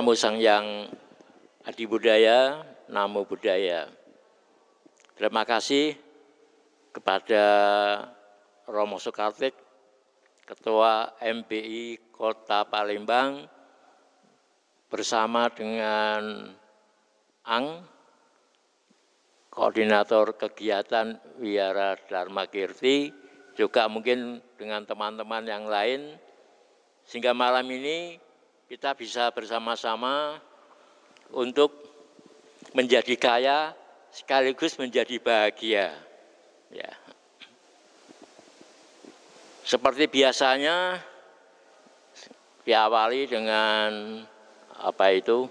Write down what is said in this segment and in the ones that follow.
Namo Sang Yang Adi Budaya, Namo Budaya. Terima kasih kepada Romo Soekartik, Ketua MPI Kota Palembang, bersama dengan Ang, Koordinator Kegiatan Wiara Dharma Kirti, juga mungkin dengan teman-teman yang lain, sehingga malam ini kita bisa bersama-sama untuk menjadi kaya sekaligus menjadi bahagia. Ya. Seperti biasanya diawali dengan apa itu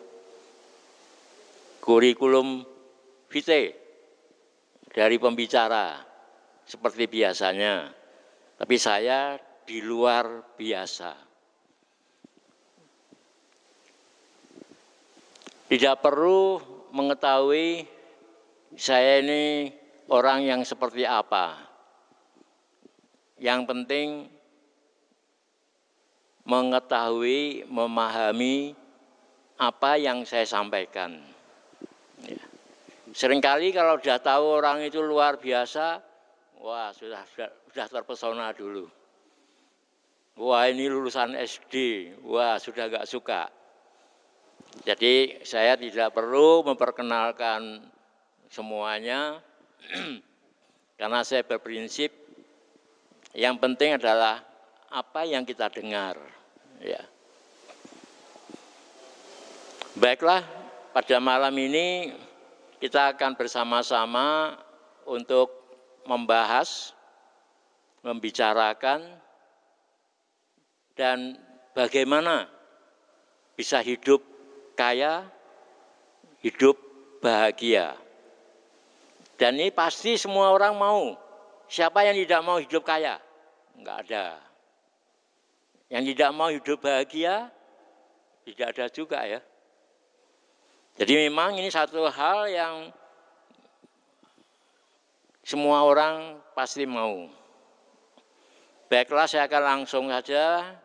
kurikulum vitae dari pembicara seperti biasanya. Tapi saya di luar biasa. Tidak perlu mengetahui saya ini orang yang seperti apa. Yang penting mengetahui, memahami apa yang saya sampaikan. Ya. Seringkali kalau sudah tahu orang itu luar biasa, wah sudah sudah, sudah terpesona dulu. Wah ini lulusan SD, wah sudah gak suka. Jadi saya tidak perlu memperkenalkan semuanya karena saya berprinsip yang penting adalah apa yang kita dengar. Ya. Baiklah, pada malam ini kita akan bersama-sama untuk membahas, membicarakan, dan bagaimana bisa hidup kaya, hidup bahagia. Dan ini pasti semua orang mau. Siapa yang tidak mau hidup kaya? Enggak ada. Yang tidak mau hidup bahagia, tidak ada juga ya. Jadi memang ini satu hal yang semua orang pasti mau. Baiklah saya akan langsung saja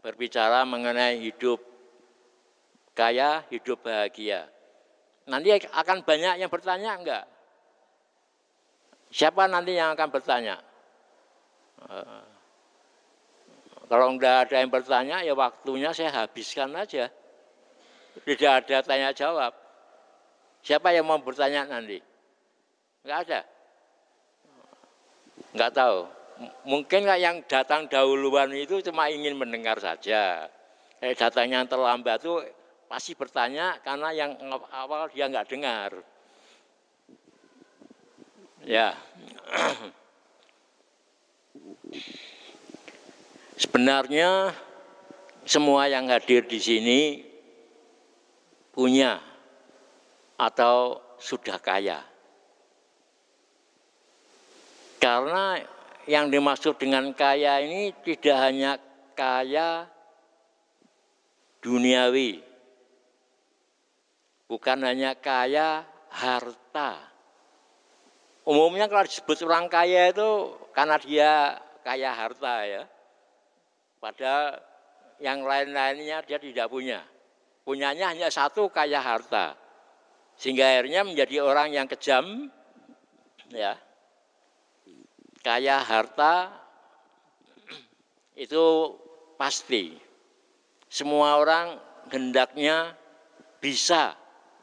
berbicara mengenai hidup kaya, hidup bahagia. Nanti akan banyak yang bertanya enggak? Siapa nanti yang akan bertanya? Uh, kalau enggak ada yang bertanya, ya waktunya saya habiskan aja. Tidak ada tanya jawab. Siapa yang mau bertanya nanti? Enggak ada. Enggak tahu. Mungkin yang datang dahuluan itu cuma ingin mendengar saja. Eh, datangnya yang terlambat itu pasti bertanya karena yang awal dia nggak dengar. Ya. Sebenarnya semua yang hadir di sini punya atau sudah kaya. Karena yang dimaksud dengan kaya ini tidak hanya kaya duniawi, bukan hanya kaya harta. Umumnya kalau disebut orang kaya itu karena dia kaya harta ya. Padahal yang lain-lainnya dia tidak punya. Punyanya hanya satu kaya harta. Sehingga akhirnya menjadi orang yang kejam ya. Kaya harta itu pasti. Semua orang hendaknya bisa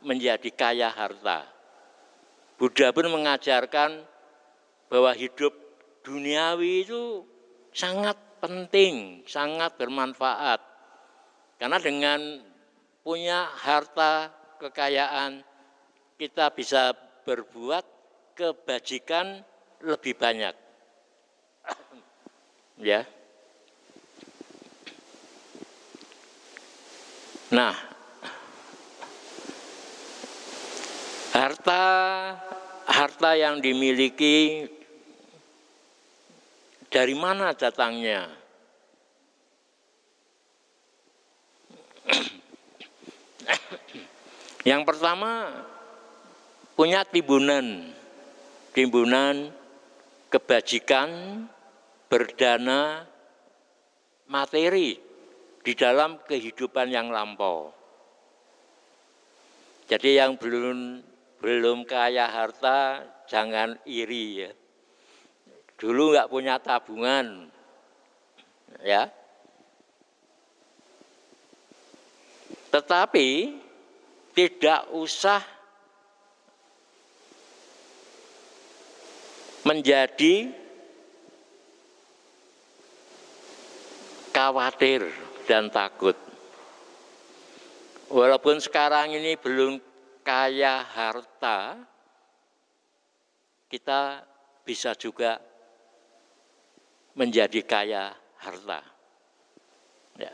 menjadi kaya harta. Buddha pun mengajarkan bahwa hidup duniawi itu sangat penting, sangat bermanfaat. Karena dengan punya harta kekayaan, kita bisa berbuat kebajikan lebih banyak. ya. Nah, Harta harta yang dimiliki dari mana datangnya? Yang pertama punya timbunan, timbunan kebajikan berdana materi di dalam kehidupan yang lampau. Jadi yang belum belum kaya harta jangan iri ya. Dulu nggak punya tabungan, ya. Tetapi tidak usah menjadi khawatir dan takut. Walaupun sekarang ini belum kaya harta, kita bisa juga menjadi kaya harta. Ya.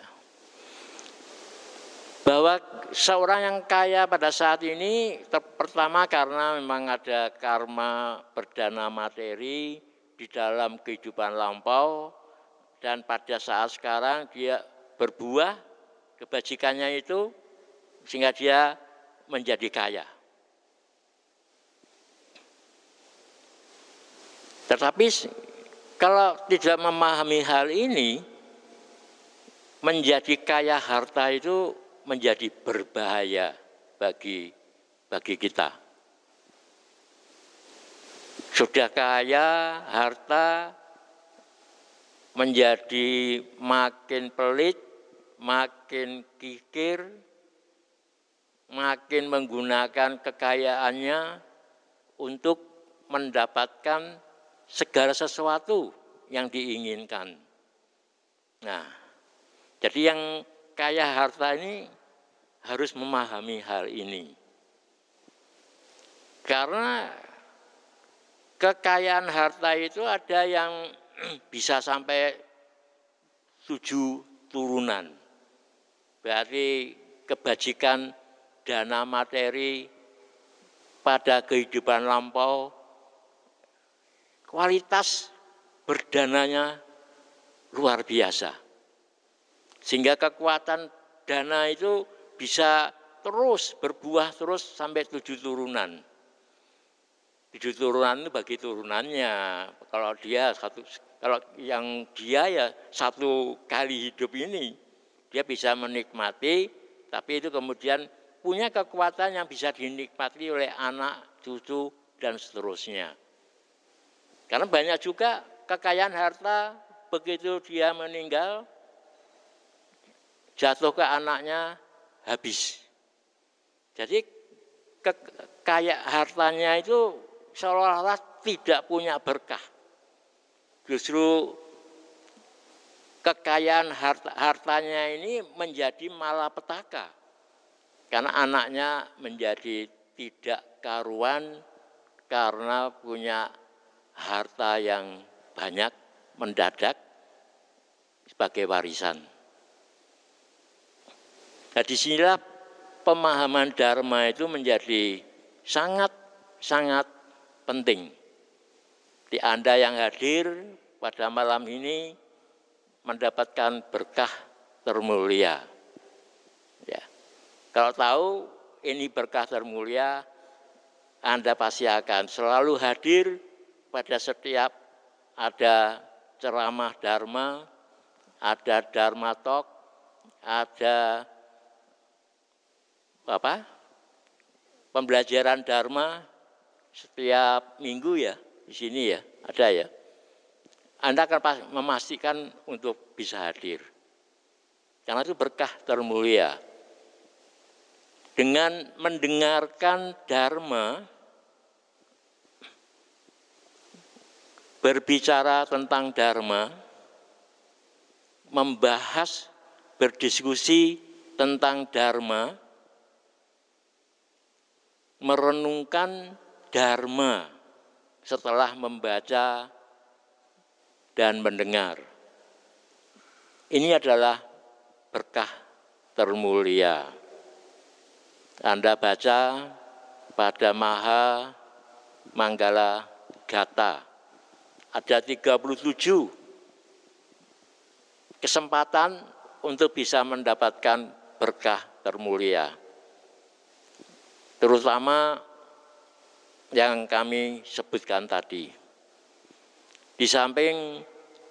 Bahwa seorang yang kaya pada saat ini pertama karena memang ada karma berdana materi di dalam kehidupan lampau dan pada saat sekarang dia berbuah kebajikannya itu sehingga dia menjadi kaya. Tetapi kalau tidak memahami hal ini, menjadi kaya harta itu menjadi berbahaya bagi bagi kita. Sudah kaya harta menjadi makin pelit, makin kikir, makin menggunakan kekayaannya untuk mendapatkan segala sesuatu yang diinginkan. Nah, jadi yang kaya harta ini harus memahami hal ini. Karena kekayaan harta itu ada yang bisa sampai tujuh turunan. Berarti kebajikan dana materi pada kehidupan lampau, kualitas berdananya luar biasa. Sehingga kekuatan dana itu bisa terus berbuah terus sampai tujuh turunan. Tujuh turunan itu bagi turunannya. Kalau dia satu, kalau yang dia ya satu kali hidup ini dia bisa menikmati, tapi itu kemudian punya kekuatan yang bisa dinikmati oleh anak, cucu, dan seterusnya. Karena banyak juga kekayaan harta begitu dia meninggal, jatuh ke anaknya habis. Jadi kekayaan hartanya itu seolah-olah tidak punya berkah. Justru kekayaan harta, hartanya ini menjadi malapetaka karena anaknya menjadi tidak karuan karena punya harta yang banyak mendadak sebagai warisan. Nah di sinilah pemahaman Dharma itu menjadi sangat-sangat penting. Di Anda yang hadir pada malam ini mendapatkan berkah termulia. Kalau tahu ini berkah termulia, Anda pasti akan selalu hadir pada setiap ada ceramah Dharma, ada Dharma Talk, ada apa? Pembelajaran Dharma setiap minggu ya di sini ya, ada ya. Anda akan memastikan untuk bisa hadir. Karena itu berkah termulia dengan mendengarkan dharma berbicara tentang dharma membahas berdiskusi tentang dharma merenungkan dharma setelah membaca dan mendengar. Ini adalah berkah termulia anda baca pada Maha Manggala Gata. Ada 37 kesempatan untuk bisa mendapatkan berkah termulia. Terutama yang kami sebutkan tadi. Di samping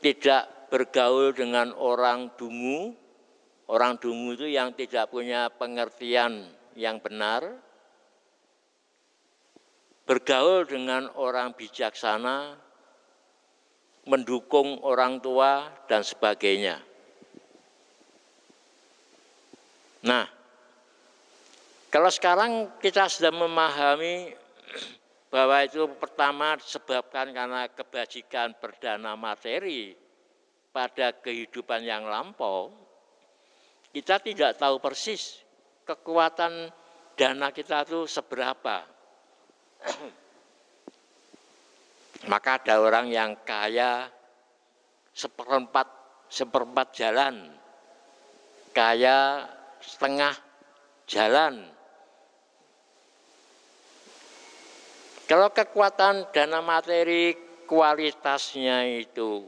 tidak bergaul dengan orang dungu, orang dungu itu yang tidak punya pengertian yang benar, bergaul dengan orang bijaksana, mendukung orang tua, dan sebagainya. Nah, kalau sekarang kita sudah memahami bahwa itu pertama disebabkan karena kebajikan perdana materi pada kehidupan yang lampau, kita tidak tahu persis kekuatan dana kita itu seberapa. Maka ada orang yang kaya seperempat seperempat jalan, kaya setengah jalan, Kalau kekuatan dana materi kualitasnya itu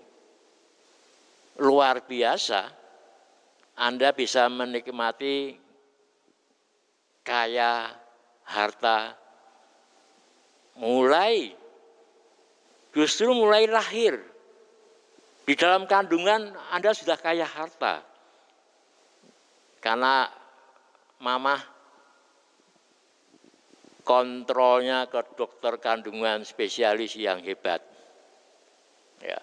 luar biasa, Anda bisa menikmati kaya harta mulai justru mulai lahir di dalam kandungan Anda sudah kaya harta karena mamah kontrolnya ke dokter kandungan spesialis yang hebat. Ya.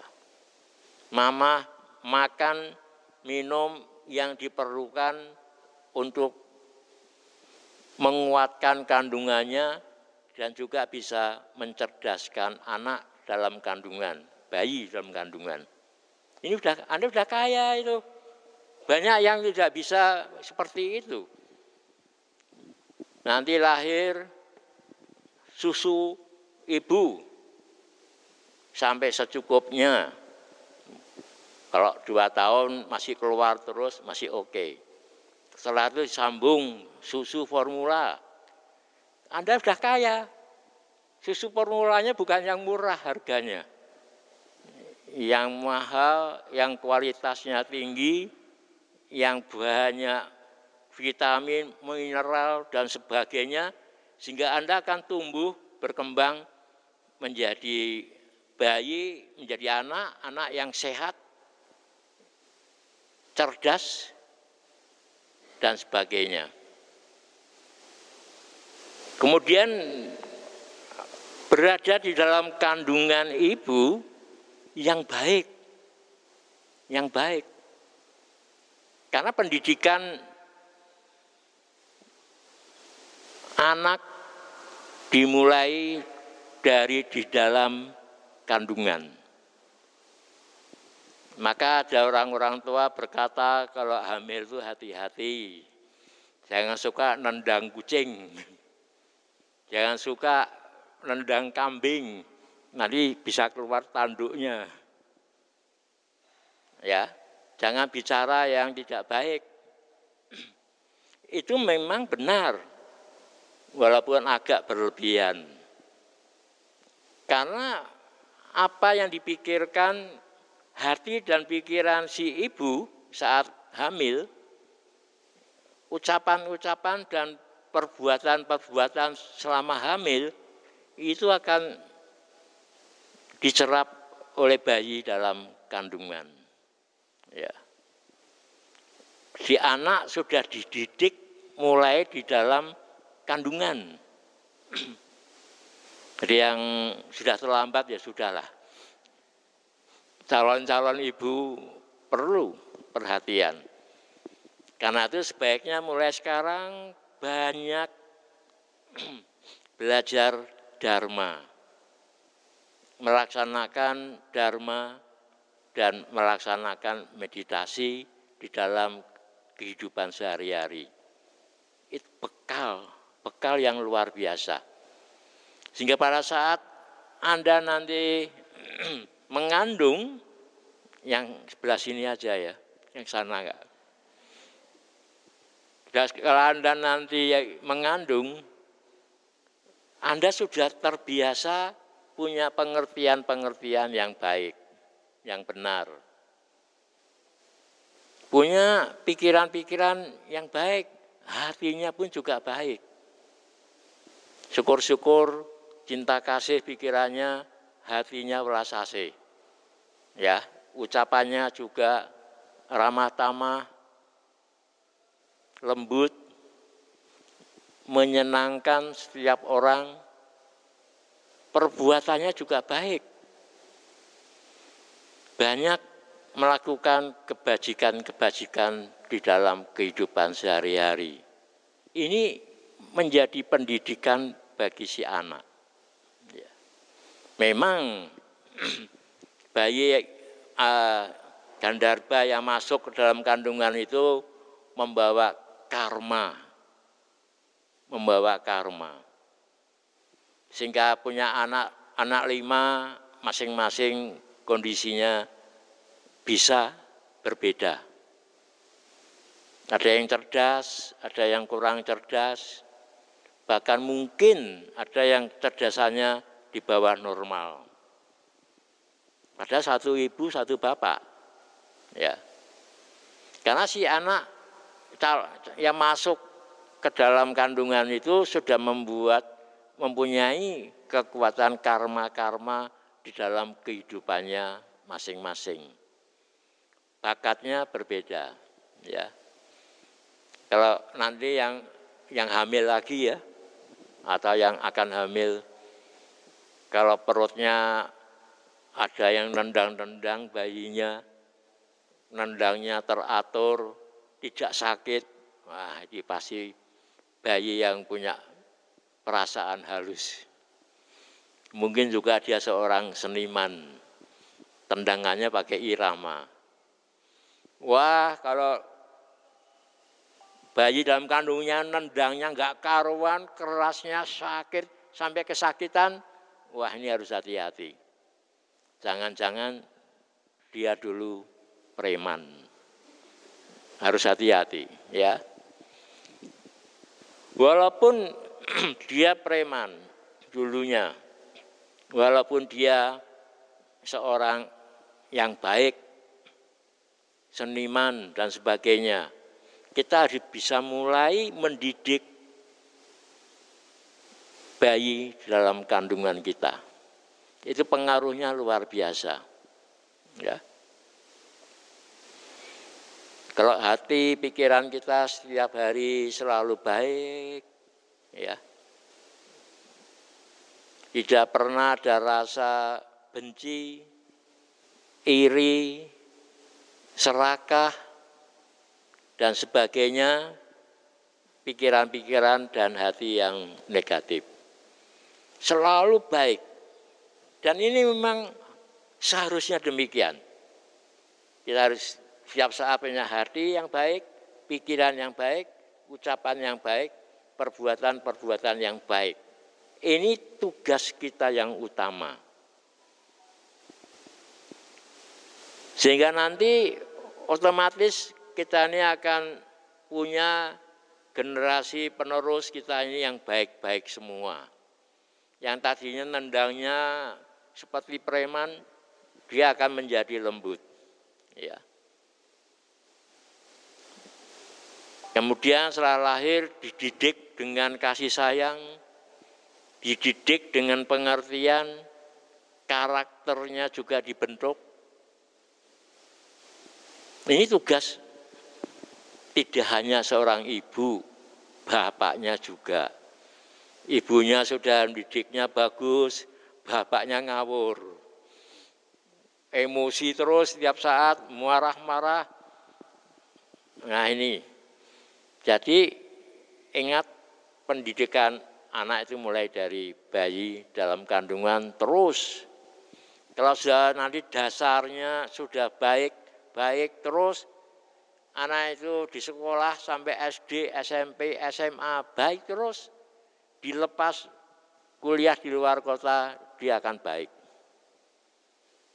Mama makan, minum yang diperlukan untuk menguatkan kandungannya dan juga bisa mencerdaskan anak dalam kandungan, bayi dalam kandungan. Ini sudah Anda sudah kaya itu. Banyak yang tidak bisa seperti itu. Nanti lahir susu ibu sampai secukupnya. Kalau dua tahun masih keluar terus masih oke. Okay. Setelah itu sambung susu formula. Anda sudah kaya. Susu formulanya bukan yang murah harganya. Yang mahal, yang kualitasnya tinggi, yang banyak vitamin, mineral, dan sebagainya, sehingga Anda akan tumbuh, berkembang menjadi bayi, menjadi anak, anak yang sehat, cerdas, dan sebagainya. Kemudian berada di dalam kandungan ibu yang baik, yang baik. Karena pendidikan anak dimulai dari di dalam kandungan. Maka ada orang-orang tua berkata kalau hamil itu hati-hati. Jangan suka nendang kucing. Jangan suka nendang kambing. Nanti bisa keluar tanduknya. Ya, jangan bicara yang tidak baik. Itu memang benar walaupun agak berlebihan. Karena apa yang dipikirkan hati dan pikiran si ibu saat hamil, ucapan-ucapan dan perbuatan-perbuatan selama hamil itu akan dicerap oleh bayi dalam kandungan. Ya. Si anak sudah dididik mulai di dalam kandungan. Jadi yang sudah terlambat ya sudahlah. Calon-calon ibu perlu perhatian. Karena itu sebaiknya mulai sekarang banyak belajar dharma. Melaksanakan dharma dan melaksanakan meditasi di dalam kehidupan sehari-hari. Itu bekal bekal yang luar biasa. Sehingga pada saat Anda nanti mengandung, yang sebelah sini aja ya, yang sana enggak. Kalau Anda nanti mengandung, Anda sudah terbiasa punya pengertian-pengertian yang baik, yang benar. Punya pikiran-pikiran yang baik, hatinya pun juga baik. Syukur-syukur cinta kasih pikirannya, hatinya welas asih. Ya, ucapannya juga ramah tamah, lembut, menyenangkan setiap orang, perbuatannya juga baik. Banyak melakukan kebajikan-kebajikan di dalam kehidupan sehari-hari. Ini menjadi pendidikan bagi si anak. Memang bayi uh, yang masuk ke dalam kandungan itu membawa karma, membawa karma. Sehingga punya anak anak lima masing-masing kondisinya bisa berbeda. Ada yang cerdas, ada yang kurang cerdas, bahkan mungkin ada yang cerdasannya di bawah normal. Ada satu ibu, satu bapak ya karena si anak yang masuk ke dalam kandungan itu sudah membuat mempunyai kekuatan karma-karma di dalam kehidupannya masing-masing. Bakatnya berbeda, ya. Kalau nanti yang yang hamil lagi ya, atau yang akan hamil, kalau perutnya ada yang nendang-nendang bayinya, nendangnya teratur, tidak sakit. Wah, ini pasti bayi yang punya perasaan halus. Mungkin juga dia seorang seniman. Tendangannya pakai irama. Wah, kalau bayi dalam kandungnya nendangnya nggak karuan, kerasnya sakit sampai kesakitan, wah ini harus hati-hati. Jangan-jangan dia dulu preman. Harus hati-hati ya. Walaupun dia preman dulunya, walaupun dia seorang yang baik, seniman dan sebagainya, kita harus bisa mulai mendidik bayi dalam kandungan kita. Itu pengaruhnya luar biasa. Ya. Kalau hati, pikiran kita setiap hari selalu baik, ya. Tidak pernah ada rasa benci, iri, serakah, dan sebagainya, pikiran-pikiran dan hati yang negatif. Selalu baik. Dan ini memang seharusnya demikian. Kita harus Siap saat punya hati yang baik, pikiran yang baik, ucapan yang baik, perbuatan-perbuatan yang baik. Ini tugas kita yang utama. Sehingga nanti otomatis kita ini akan punya generasi penerus kita ini yang baik-baik semua. Yang tadinya nendangnya seperti preman, dia akan menjadi lembut. Ya. Kemudian setelah lahir dididik dengan kasih sayang, dididik dengan pengertian, karakternya juga dibentuk. Ini tugas tidak hanya seorang ibu, bapaknya juga. Ibunya sudah didiknya bagus, bapaknya ngawur. Emosi terus setiap saat, marah-marah. Nah ini jadi ingat pendidikan anak itu mulai dari bayi dalam kandungan terus. Kalau sudah nanti dasarnya sudah baik, baik terus anak itu di sekolah sampai SD, SMP, SMA baik terus. Dilepas kuliah di luar kota dia akan baik.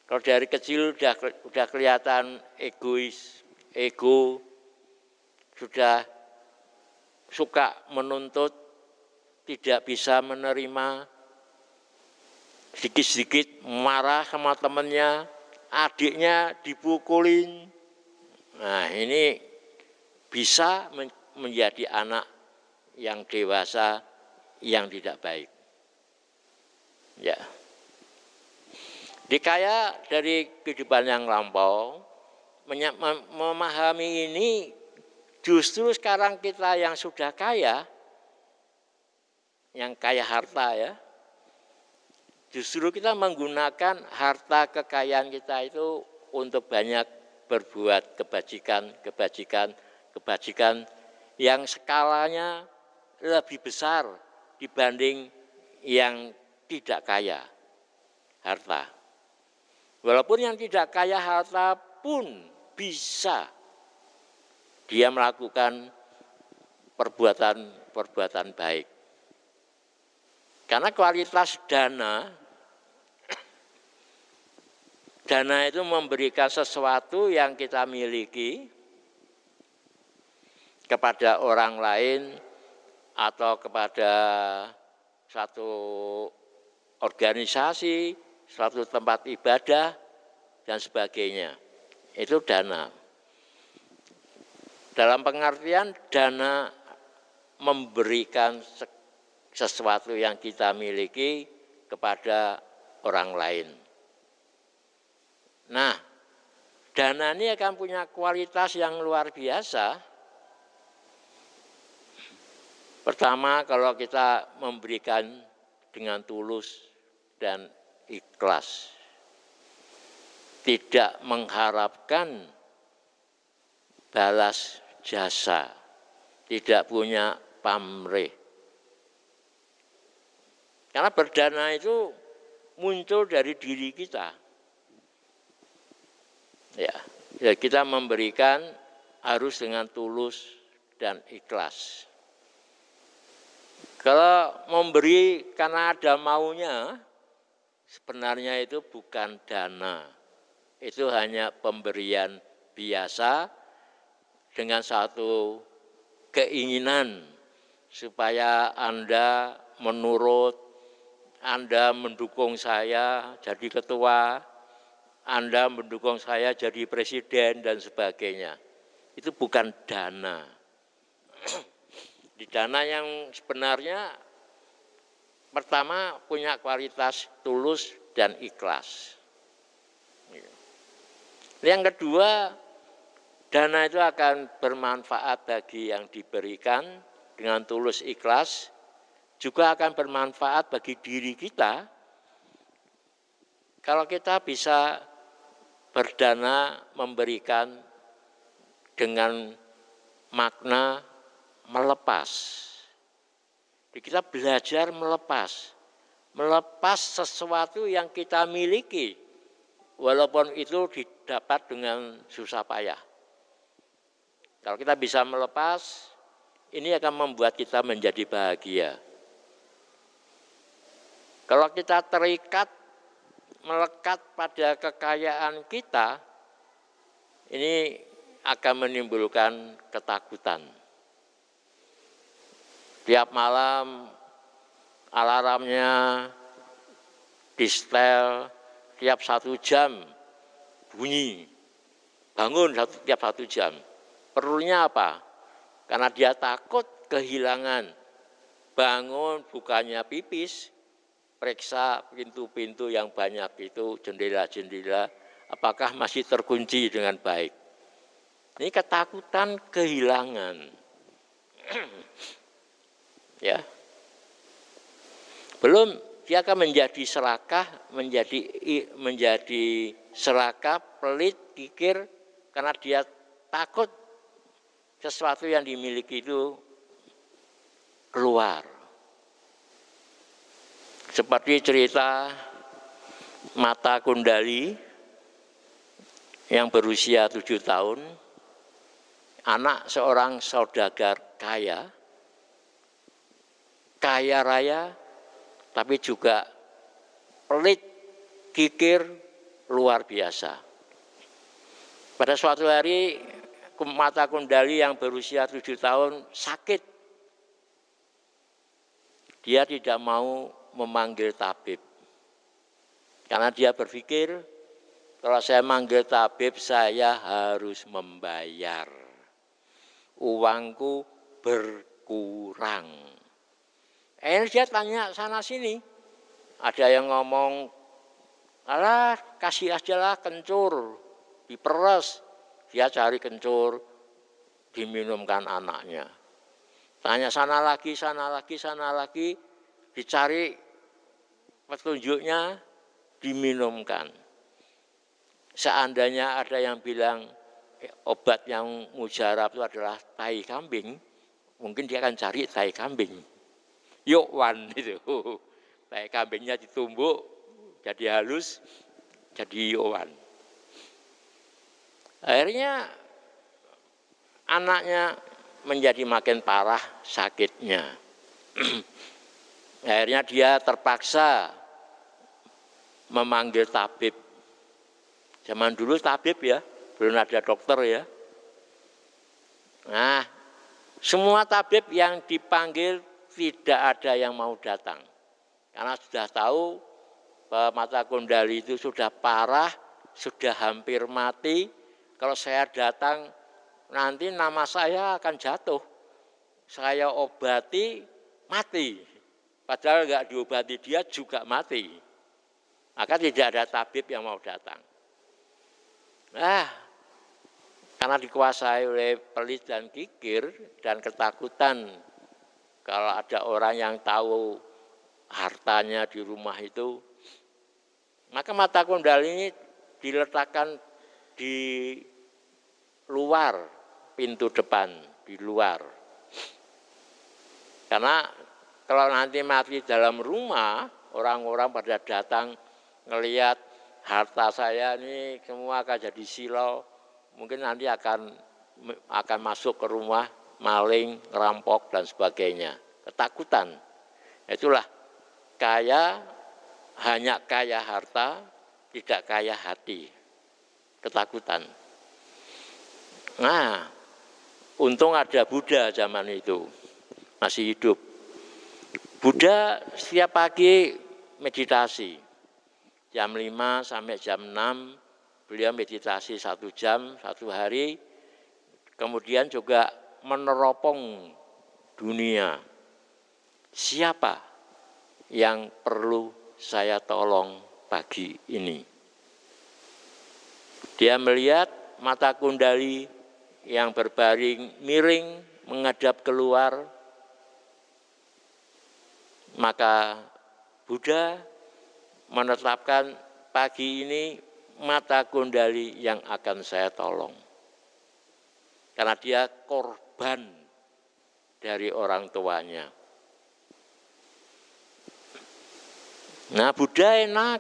Kalau dari kecil sudah sudah kelihatan egois, ego, sudah suka menuntut, tidak bisa menerima, sedikit-sedikit marah sama temannya, adiknya dipukulin. Nah ini bisa menjadi anak yang dewasa yang tidak baik. Ya. Dikaya dari kehidupan yang lampau, memahami ini Justru sekarang kita yang sudah kaya, yang kaya harta ya, Justru kita menggunakan harta kekayaan kita itu untuk banyak berbuat kebajikan, kebajikan, kebajikan yang skalanya lebih besar dibanding yang tidak kaya harta. Walaupun yang tidak kaya harta pun bisa dia melakukan perbuatan-perbuatan baik. Karena kualitas dana Dana itu memberikan sesuatu yang kita miliki kepada orang lain atau kepada satu organisasi, suatu tempat ibadah, dan sebagainya. Itu dana. Dalam pengertian dana memberikan sesuatu yang kita miliki kepada orang lain. Nah, dana ini akan punya kualitas yang luar biasa. Pertama, kalau kita memberikan dengan tulus dan ikhlas, tidak mengharapkan balas jasa, tidak punya pamrih. Karena berdana itu muncul dari diri kita. Ya, ya kita memberikan harus dengan tulus dan ikhlas. Kalau memberi karena ada maunya, sebenarnya itu bukan dana. Itu hanya pemberian biasa dengan satu keinginan supaya Anda menurut, Anda mendukung saya jadi ketua, anda mendukung saya jadi presiden dan sebagainya. Itu bukan dana. Di dana yang sebenarnya pertama punya kualitas tulus dan ikhlas. Yang kedua, dana itu akan bermanfaat bagi yang diberikan dengan tulus ikhlas, juga akan bermanfaat bagi diri kita. Kalau kita bisa berdana memberikan dengan makna melepas. Jadi kita belajar melepas. Melepas sesuatu yang kita miliki. Walaupun itu didapat dengan susah payah. Kalau kita bisa melepas, ini akan membuat kita menjadi bahagia. Kalau kita terikat melekat pada kekayaan kita, ini akan menimbulkan ketakutan. Tiap malam alarmnya di setel tiap satu jam bunyi, bangun satu, tiap satu jam. Perlunya apa? Karena dia takut kehilangan. Bangun bukannya pipis, periksa pintu-pintu yang banyak itu, jendela-jendela, apakah masih terkunci dengan baik. Ini ketakutan kehilangan. ya. Belum dia akan menjadi serakah, menjadi menjadi serakah, pelit, pikir karena dia takut sesuatu yang dimiliki itu keluar. Seperti cerita Mata Kundali yang berusia tujuh tahun, anak seorang saudagar kaya, kaya raya, tapi juga pelit, kikir, luar biasa. Pada suatu hari mata kundali yang berusia tujuh tahun sakit. Dia tidak mau memanggil tabib. Karena dia berpikir, kalau saya manggil tabib, saya harus membayar. Uangku berkurang. Eh, dia tanya sana sini. Ada yang ngomong, alah kasih aja lah kencur, diperes. Dia cari kencur, diminumkan anaknya. Tanya sana lagi, sana lagi, sana lagi, dicari petunjuknya diminumkan. Seandainya ada yang bilang eh, obat yang mujarab itu adalah tai kambing, mungkin dia akan cari tai kambing. Yuk wan itu. Tai kambingnya ditumbuk jadi halus, jadi yowan. Akhirnya anaknya menjadi makin parah sakitnya. Akhirnya dia terpaksa memanggil tabib. Zaman dulu tabib ya, belum ada dokter ya. Nah, semua tabib yang dipanggil tidak ada yang mau datang. Karena sudah tahu bahwa mata kundali itu sudah parah, sudah hampir mati. Kalau saya datang, nanti nama saya akan jatuh. Saya obati, mati. Padahal nggak diobati dia juga mati. Maka tidak ada tabib yang mau datang. Nah, karena dikuasai oleh pelit dan kikir dan ketakutan kalau ada orang yang tahu hartanya di rumah itu, maka mata kundal ini diletakkan di luar pintu depan, di luar. Karena kalau nanti mati dalam rumah, orang-orang pada datang ngelihat harta saya ini semua akan jadi silau, mungkin nanti akan akan masuk ke rumah maling, ngerampok dan sebagainya. Ketakutan. Itulah kaya hanya kaya harta, tidak kaya hati. Ketakutan. Nah, untung ada Buddha zaman itu. Masih hidup. Buddha setiap pagi meditasi. Jam 5 sampai jam 6 beliau meditasi satu jam, satu hari. Kemudian juga meneropong dunia. Siapa yang perlu saya tolong pagi ini? Dia melihat mata kundali yang berbaring miring menghadap keluar, maka Buddha menetapkan pagi ini mata kundali yang akan saya tolong. Karena dia korban beban dari orang tuanya. Nah Buddha enak,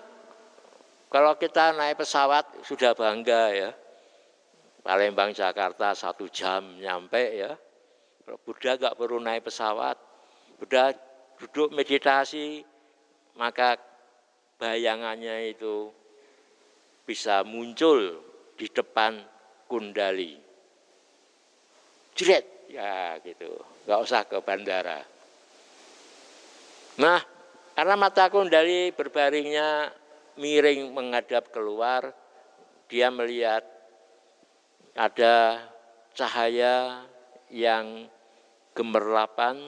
kalau kita naik pesawat sudah bangga ya. Palembang Jakarta satu jam nyampe ya. Kalau Buddha gak perlu naik pesawat, Buddha duduk meditasi, maka bayangannya itu bisa muncul di depan kundali. Jret, ya gitu. Nggak usah ke bandara. Nah karena mata kundali berbaringnya miring menghadap keluar dia melihat ada cahaya yang gemerlapan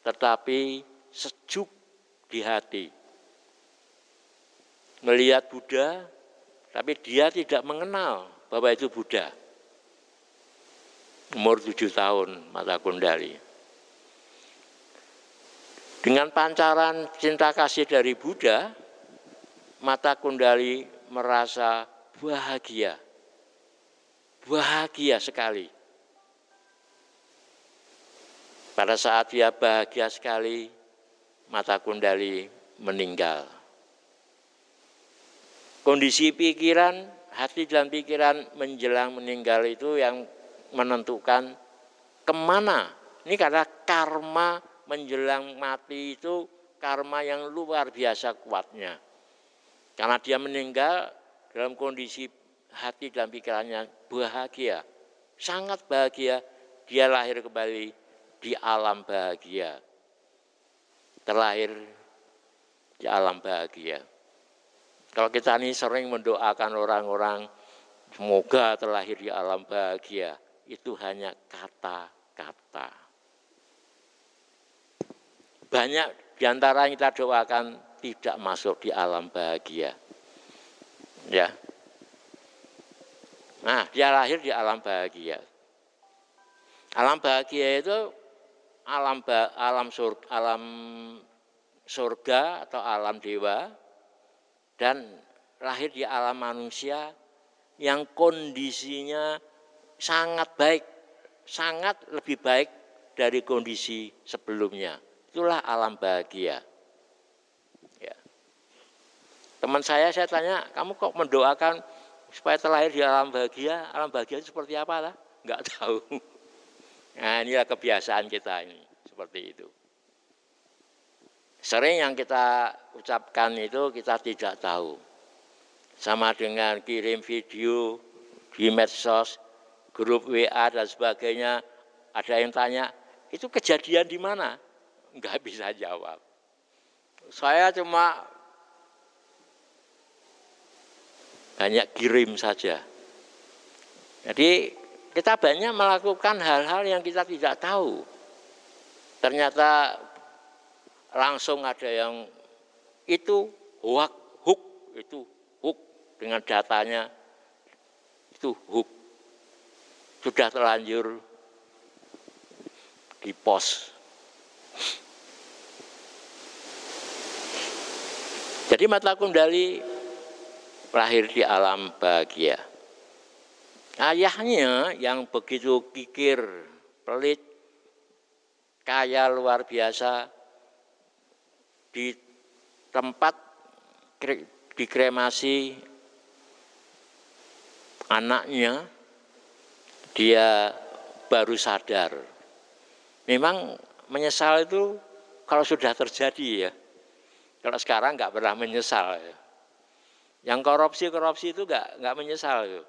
tetapi sejuk di hati. Melihat Buddha tapi dia tidak mengenal bahwa itu Buddha umur tujuh tahun mata kundali. Dengan pancaran cinta kasih dari Buddha, mata kundali merasa bahagia. Bahagia sekali. Pada saat dia bahagia sekali, mata kundali meninggal. Kondisi pikiran, hati dan pikiran menjelang meninggal itu yang menentukan ke mana. Ini karena karma menjelang mati itu karma yang luar biasa kuatnya. Karena dia meninggal dalam kondisi hati dan pikirannya bahagia, sangat bahagia. Dia lahir kembali di alam bahagia, terlahir di alam bahagia. Kalau kita ini sering mendoakan orang-orang semoga terlahir di alam bahagia, itu hanya kata-kata. Banyak di antara yang kita doakan tidak masuk di alam bahagia. Ya. Nah, dia lahir di alam bahagia. Alam bahagia itu alam alam surga, alam surga atau alam dewa dan lahir di alam manusia yang kondisinya sangat baik, sangat lebih baik dari kondisi sebelumnya. Itulah alam bahagia. Ya. Teman saya saya tanya, kamu kok mendoakan supaya terlahir di alam bahagia? Alam bahagia itu seperti apa lah? Enggak tahu. Nah inilah kebiasaan kita ini seperti itu. Sering yang kita ucapkan itu kita tidak tahu. Sama dengan kirim video di medsos, grup WA dan sebagainya. Ada yang tanya, itu kejadian di mana? Enggak bisa jawab. Saya cuma banyak kirim saja. Jadi kita banyak melakukan hal-hal yang kita tidak tahu. Ternyata langsung ada yang itu hoak, hook, itu hook dengan datanya itu hook. Sudah terlanjur di pos. Jadi mata kundali lahir di alam bahagia. Ayahnya yang begitu kikir, pelit, kaya luar biasa, di tempat dikremasi anaknya, dia baru sadar. Memang menyesal itu kalau sudah terjadi ya. Kalau sekarang nggak pernah menyesal ya. Yang korupsi-korupsi itu nggak nggak menyesal. Ya.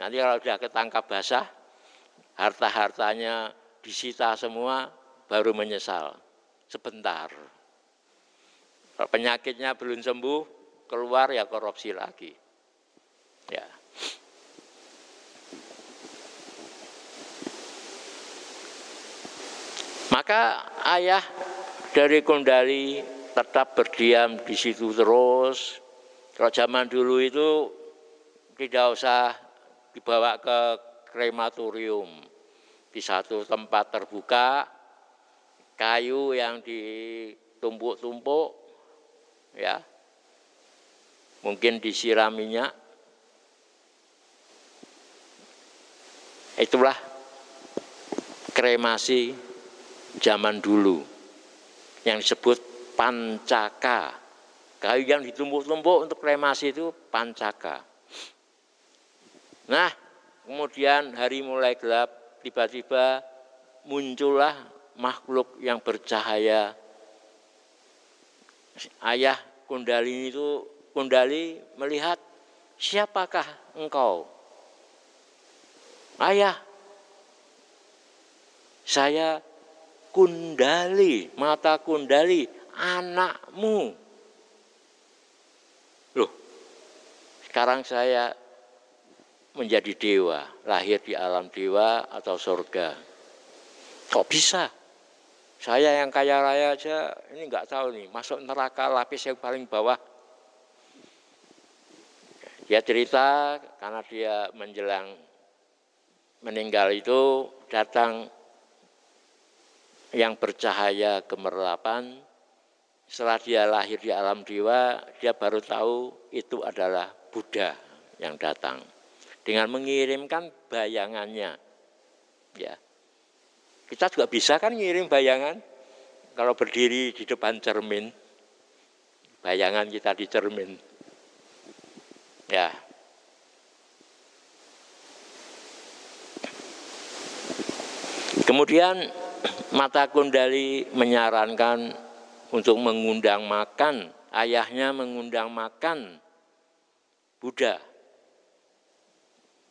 Nanti kalau sudah ketangkap basah, harta-hartanya disita semua, baru menyesal. Sebentar. Kalau penyakitnya belum sembuh, keluar ya korupsi lagi. Ya. Maka ayah dari Kondali tetap berdiam di situ terus. Kalau zaman dulu itu tidak usah dibawa ke krematorium. Di satu tempat terbuka kayu yang ditumpuk-tumpuk ya. Mungkin disiram minyak. Itulah kremasi zaman dulu yang disebut pancaka kayu yang ditumpuk-tumpuk untuk kremasi itu pancaka Nah, kemudian hari mulai gelap, tiba-tiba muncullah makhluk yang bercahaya. Ayah Kundali itu Kundali melihat siapakah engkau? Ayah, saya Kundali, mata Kundali, anakmu. Loh, sekarang saya menjadi dewa, lahir di alam dewa atau surga. Kok bisa? Saya yang kaya raya aja ini nggak tahu nih, masuk neraka lapis yang paling bawah. Dia cerita karena dia menjelang meninggal itu datang yang bercahaya gemerlapan. Setelah dia lahir di alam dewa, dia baru tahu itu adalah Buddha yang datang dengan mengirimkan bayangannya. Ya. Kita juga bisa kan ngirim bayangan kalau berdiri di depan cermin. Bayangan kita di cermin. Ya. Kemudian mata kundali menyarankan untuk mengundang makan, ayahnya mengundang makan Buddha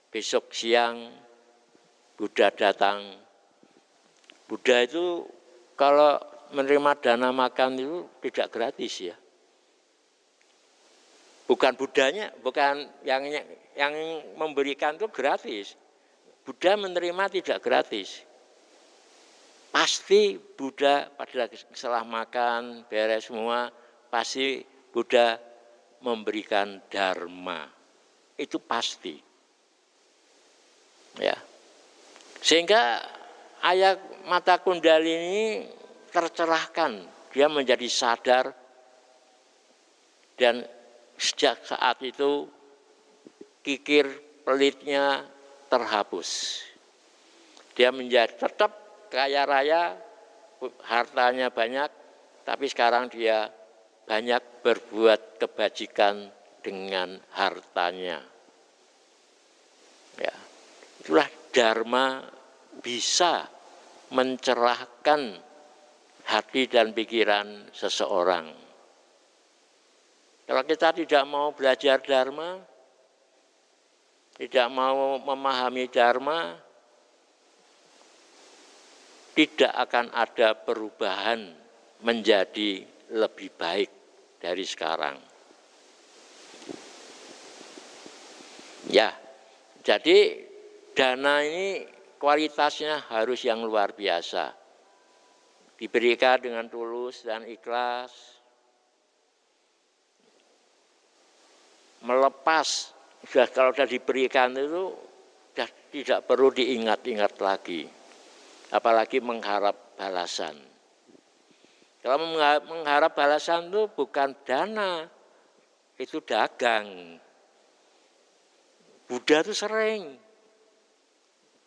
besok siang Buddha datang. Buddha itu kalau menerima dana makan itu tidak gratis ya. Bukan Budanya, bukan yang yang memberikan itu gratis. Buddha menerima tidak gratis. Pasti Buddha pada setelah makan beres semua, pasti Buddha memberikan dharma. Itu pasti. Ya. Sehingga ayat mata kundali ini tercerahkan dia menjadi sadar dan sejak saat itu kikir pelitnya terhapus. Dia menjadi tetap kaya raya, hartanya banyak, tapi sekarang dia banyak berbuat kebajikan dengan hartanya. Ya, itulah dharma bisa mencerahkan hati dan pikiran seseorang. Kalau kita tidak mau belajar dharma, tidak mau memahami dharma, tidak akan ada perubahan menjadi lebih baik dari sekarang. Ya, jadi dana ini kualitasnya harus yang luar biasa. Diberikan dengan tulus dan ikhlas. Melepas, sudah kalau sudah diberikan itu sudah tidak perlu diingat-ingat lagi apalagi mengharap balasan. Kalau mengharap balasan itu bukan dana, itu dagang. Buddha itu sering,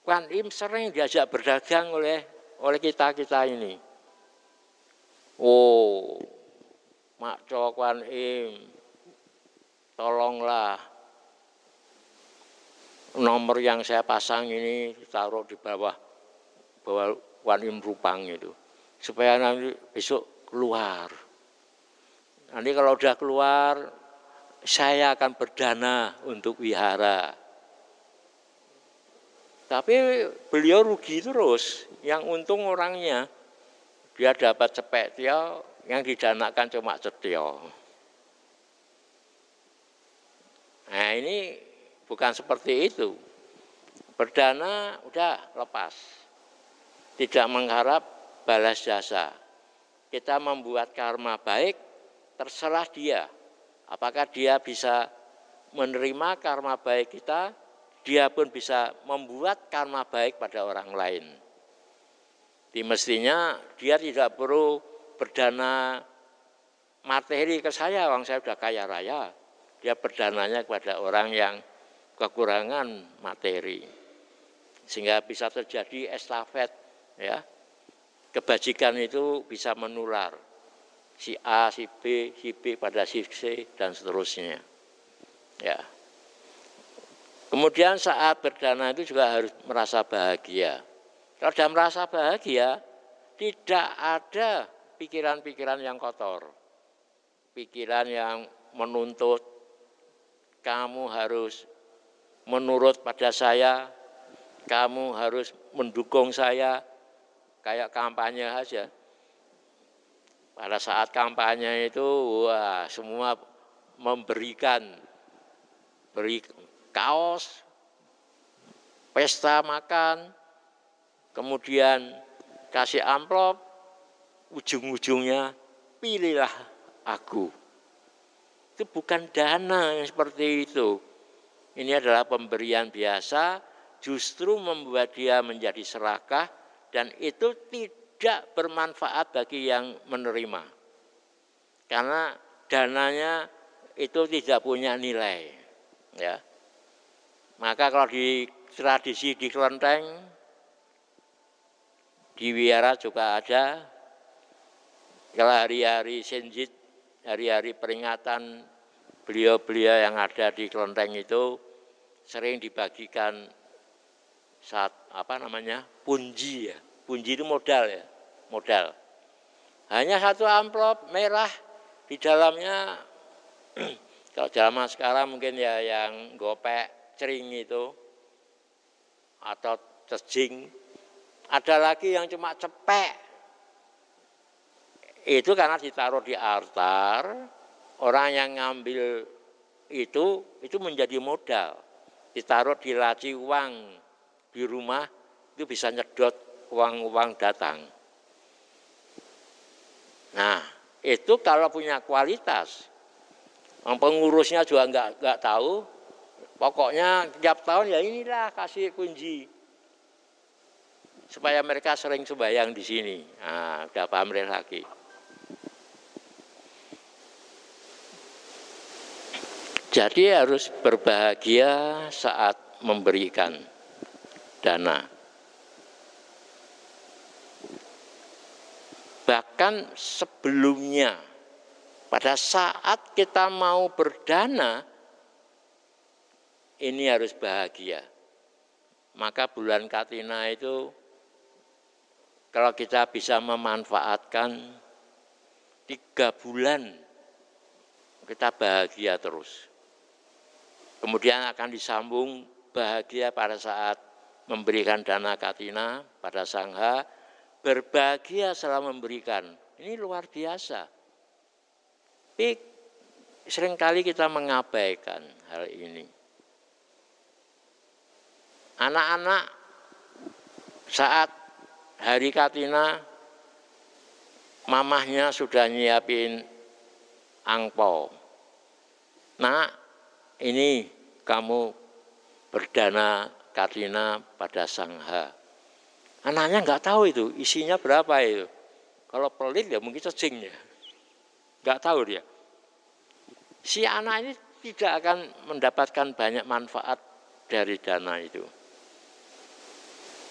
Kuan Im sering diajak berdagang oleh oleh kita kita ini. Oh, Mak Kuan Im, tolonglah nomor yang saya pasang ini taruh di bawah bahwa wanim rupang itu supaya nanti besok keluar. Nanti kalau udah keluar saya akan berdana untuk wihara. Tapi beliau rugi terus, yang untung orangnya dia dapat cepet tio, yang didanakan cuma cetio. Nah ini bukan seperti itu. Berdana udah lepas tidak mengharap balas jasa. Kita membuat karma baik, terserah dia. Apakah dia bisa menerima karma baik kita, dia pun bisa membuat karma baik pada orang lain. Di mestinya dia tidak perlu berdana materi ke saya, orang saya sudah kaya raya. Dia berdananya kepada orang yang kekurangan materi. Sehingga bisa terjadi estafet ya kebajikan itu bisa menular si A, si B, si B pada si C dan seterusnya. Ya. Kemudian saat berdana itu juga harus merasa bahagia. Kalau sudah merasa bahagia, tidak ada pikiran-pikiran yang kotor. Pikiran yang menuntut kamu harus menurut pada saya, kamu harus mendukung saya, kayak kampanye aja. Pada saat kampanye itu, wah semua memberikan beri kaos, pesta makan, kemudian kasih amplop, ujung-ujungnya pilihlah aku. Itu bukan dana yang seperti itu. Ini adalah pemberian biasa, justru membuat dia menjadi serakah, dan itu tidak bermanfaat bagi yang menerima. Karena dananya itu tidak punya nilai. Ya. Maka kalau di tradisi di kelenteng, di wiara juga ada, kalau hari-hari senjit, hari-hari peringatan beliau-beliau yang ada di kelenteng itu sering dibagikan saat apa namanya punji ya. Punji itu modal ya modal. Hanya satu amplop merah di dalamnya kalau zaman sekarang mungkin ya yang gopek cering itu atau cecing ada lagi yang cuma cepek. Itu karena ditaruh di altar orang yang ngambil itu itu menjadi modal. Ditaruh di laci uang di rumah itu bisa nyedot uang-uang datang. Nah, itu kalau punya kualitas. Yang pengurusnya juga enggak, nggak tahu. Pokoknya tiap tahun ya inilah kasih kunci supaya mereka sering sembahyang di sini. Nah, udah paham lagi. Jadi harus berbahagia saat memberikan dana. Bahkan sebelumnya, pada saat kita mau berdana, ini harus bahagia. Maka bulan Katina itu kalau kita bisa memanfaatkan tiga bulan kita bahagia terus. Kemudian akan disambung bahagia pada saat memberikan dana katina pada sangha, berbahagia setelah memberikan. Ini luar biasa. Tapi sering kali kita mengabaikan hal ini. Anak-anak saat hari katina, mamahnya sudah nyiapin angpau. Nah, ini kamu berdana katina pada sangha. Anaknya nggak tahu itu isinya berapa itu. Kalau pelit ya mungkin cacing ya. Nggak tahu dia. Si anak ini tidak akan mendapatkan banyak manfaat dari dana itu.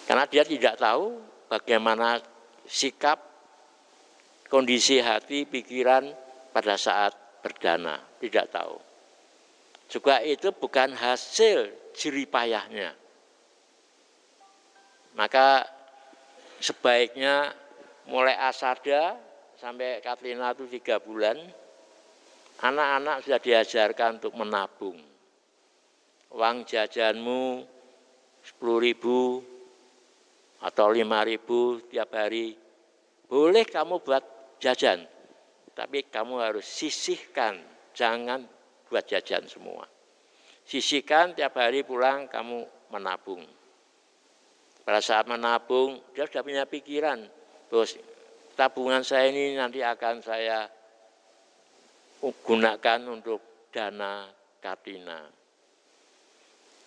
Karena dia tidak tahu bagaimana sikap, kondisi hati, pikiran pada saat berdana. Tidak tahu. Juga itu bukan hasil jeripayahnya. Maka sebaiknya mulai asada sampai Katlina itu tiga bulan, anak-anak sudah diajarkan untuk menabung. Uang jajanmu sepuluh ribu atau lima ribu tiap hari, boleh kamu buat jajan, tapi kamu harus sisihkan, jangan buat jajan semua. Sisihkan tiap hari pulang kamu menabung. Pada saat menabung, dia sudah punya pikiran, bos tabungan saya ini nanti akan saya gunakan untuk dana katina.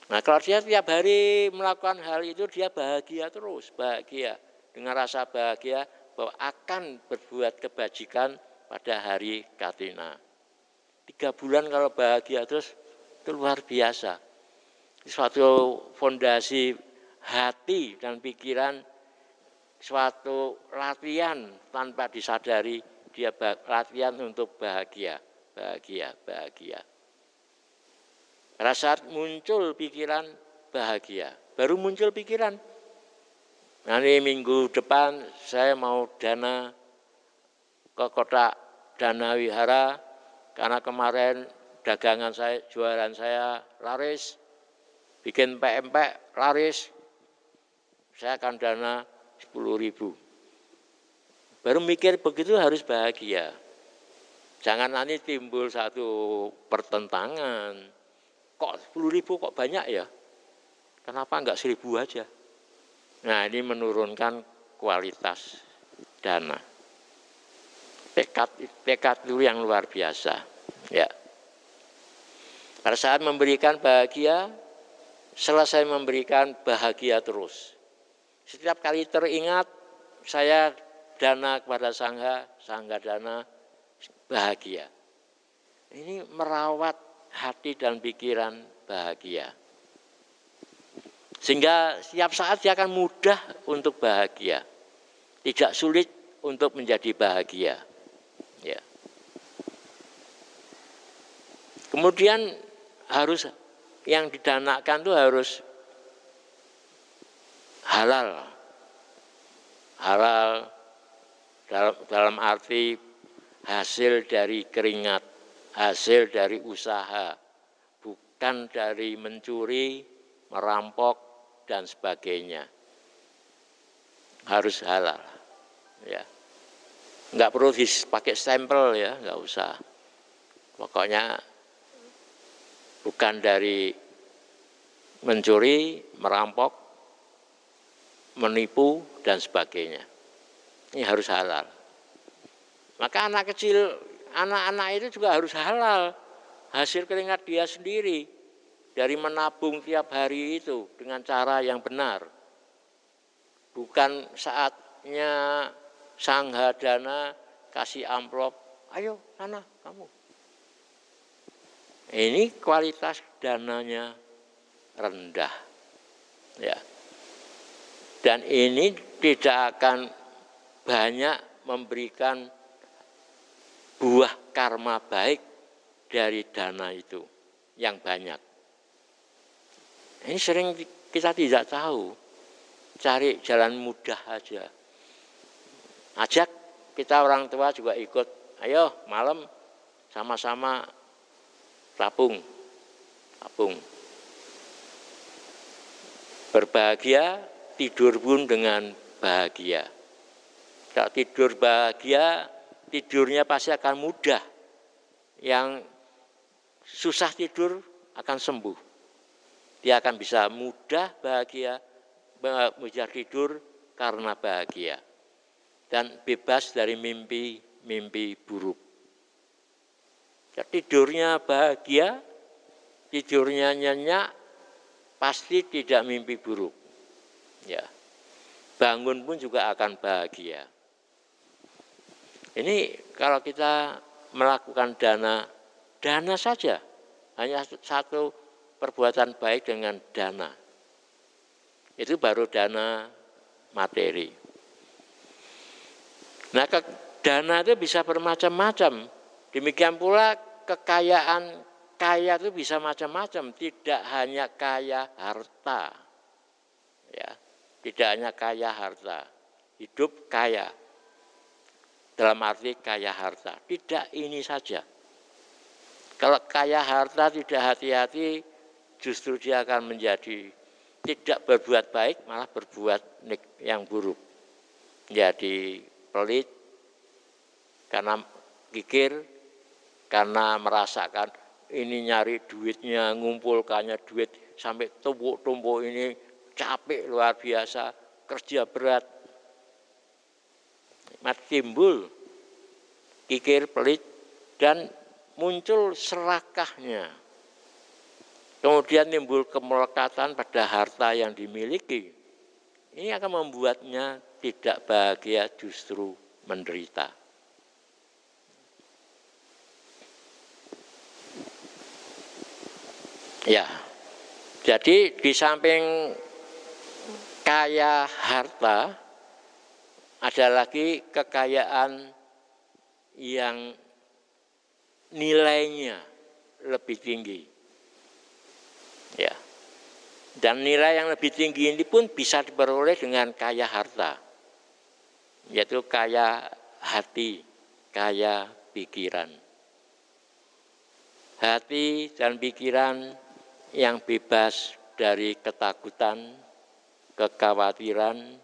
Nah kalau dia tiap hari melakukan hal itu dia bahagia terus, bahagia dengan rasa bahagia bahwa akan berbuat kebajikan pada hari katina. Tiga bulan kalau bahagia terus itu luar biasa. Suatu fondasi hati dan pikiran, suatu latihan tanpa disadari dia latihan untuk bahagia, bahagia, bahagia. Saat muncul pikiran bahagia, baru muncul pikiran. Nanti minggu depan saya mau dana ke kota Dana Wihara karena kemarin dagangan saya, jualan saya laris, bikin PMP laris, saya akan dana 10 ribu. Baru mikir begitu harus bahagia. Jangan nanti timbul satu pertentangan. Kok 10 ribu kok banyak ya? Kenapa enggak seribu aja? Nah ini menurunkan kualitas dana. Tekad, tekad itu yang luar biasa. Ya. Pada saat memberikan bahagia, selesai memberikan bahagia terus. Setiap kali teringat, saya dana kepada sangga, sangga dana bahagia. Ini merawat hati dan pikiran bahagia. Sehingga setiap saat dia akan mudah untuk bahagia. Tidak sulit untuk menjadi bahagia. Ya. Kemudian harus yang didanakan itu harus halal. Halal dalam, dalam arti hasil dari keringat, hasil dari usaha, bukan dari mencuri, merampok dan sebagainya. Harus halal. Ya. Enggak perlu dipakai stempel ya, enggak usah. Pokoknya bukan dari mencuri, merampok, menipu, dan sebagainya. Ini harus halal. Maka anak kecil, anak-anak itu juga harus halal. Hasil keringat dia sendiri dari menabung tiap hari itu dengan cara yang benar. Bukan saatnya sangha dana kasih amplop, ayo sana kamu ini kualitas dananya rendah. Ya. Dan ini tidak akan banyak memberikan buah karma baik dari dana itu yang banyak. Ini sering kita tidak tahu. Cari jalan mudah aja. Ajak kita orang tua juga ikut. Ayo malam sama-sama tabung. Tabung. Berbahagia, tidur pun dengan bahagia. Kalau tidur bahagia, tidurnya pasti akan mudah. Yang susah tidur akan sembuh. Dia akan bisa mudah bahagia, mudah tidur karena bahagia. Dan bebas dari mimpi-mimpi buruk. Ya, tidurnya bahagia, tidurnya nyenyak, pasti tidak mimpi buruk. Ya. Bangun pun juga akan bahagia. Ini kalau kita melakukan dana, dana saja, hanya satu perbuatan baik dengan dana. Itu baru dana materi. Nah, ke, dana itu bisa bermacam-macam. Demikian pula kekayaan kaya itu bisa macam-macam, tidak hanya kaya harta. Ya, tidak hanya kaya harta. Hidup kaya, dalam arti kaya harta. Tidak ini saja. Kalau kaya harta tidak hati-hati, justru dia akan menjadi tidak berbuat baik, malah berbuat yang buruk. Jadi pelit, karena kikir, karena merasakan ini nyari duitnya, ngumpulkannya duit sampai tumpuk-tumpuk ini capek luar biasa, kerja berat, mat timbul kikir pelit dan muncul serakahnya. Kemudian timbul kemelekatan pada harta yang dimiliki. Ini akan membuatnya tidak bahagia justru menderita. Ya, jadi di samping kaya harta, ada lagi kekayaan yang nilainya lebih tinggi. Ya. Dan nilai yang lebih tinggi ini pun bisa diperoleh dengan kaya harta. Yaitu kaya hati, kaya pikiran. Hati dan pikiran yang bebas dari ketakutan, kekhawatiran,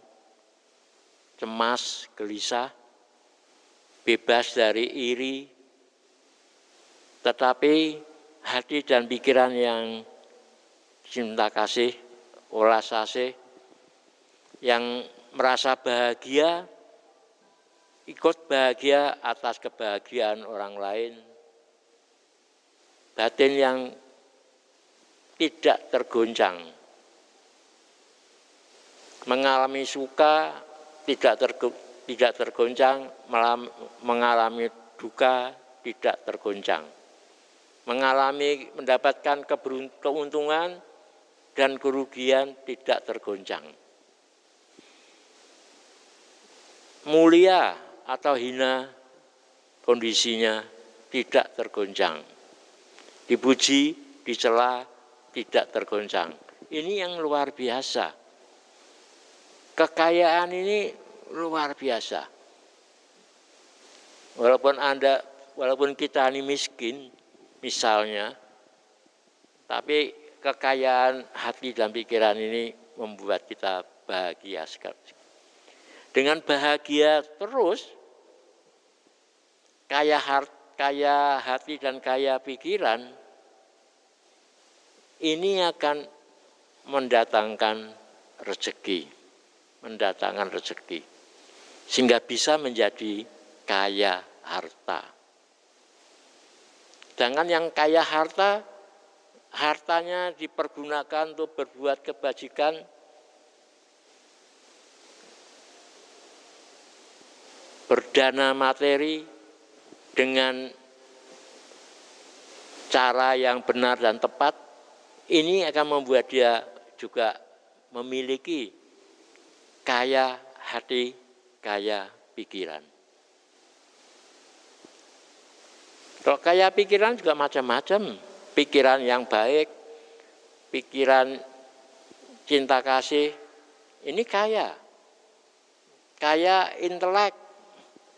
cemas, gelisah, bebas dari iri, tetapi hati dan pikiran yang cinta kasih, olas asih, yang merasa bahagia, ikut bahagia atas kebahagiaan orang lain, batin yang tidak tergoncang, mengalami suka tidak tergo, tidak tergoncang, mengalami duka tidak tergoncang. Mengalami mendapatkan keuntungan dan kerugian tidak tergoncang. Mulia atau hina kondisinya tidak tergoncang. Dipuji, dicela, tidak tergoncang. Ini yang luar biasa kekayaan ini luar biasa. Walaupun Anda, walaupun kita ini miskin, misalnya, tapi kekayaan hati dan pikiran ini membuat kita bahagia sekali. Dengan bahagia terus, kaya, hart, kaya hati dan kaya pikiran, ini akan mendatangkan rezeki mendatangkan rezeki sehingga bisa menjadi kaya harta. Sedangkan yang kaya harta, hartanya dipergunakan untuk berbuat kebajikan, berdana materi dengan cara yang benar dan tepat, ini akan membuat dia juga memiliki kaya hati, kaya pikiran. Kalau kaya pikiran juga macam-macam. Pikiran yang baik, pikiran cinta kasih, ini kaya. Kaya intelek,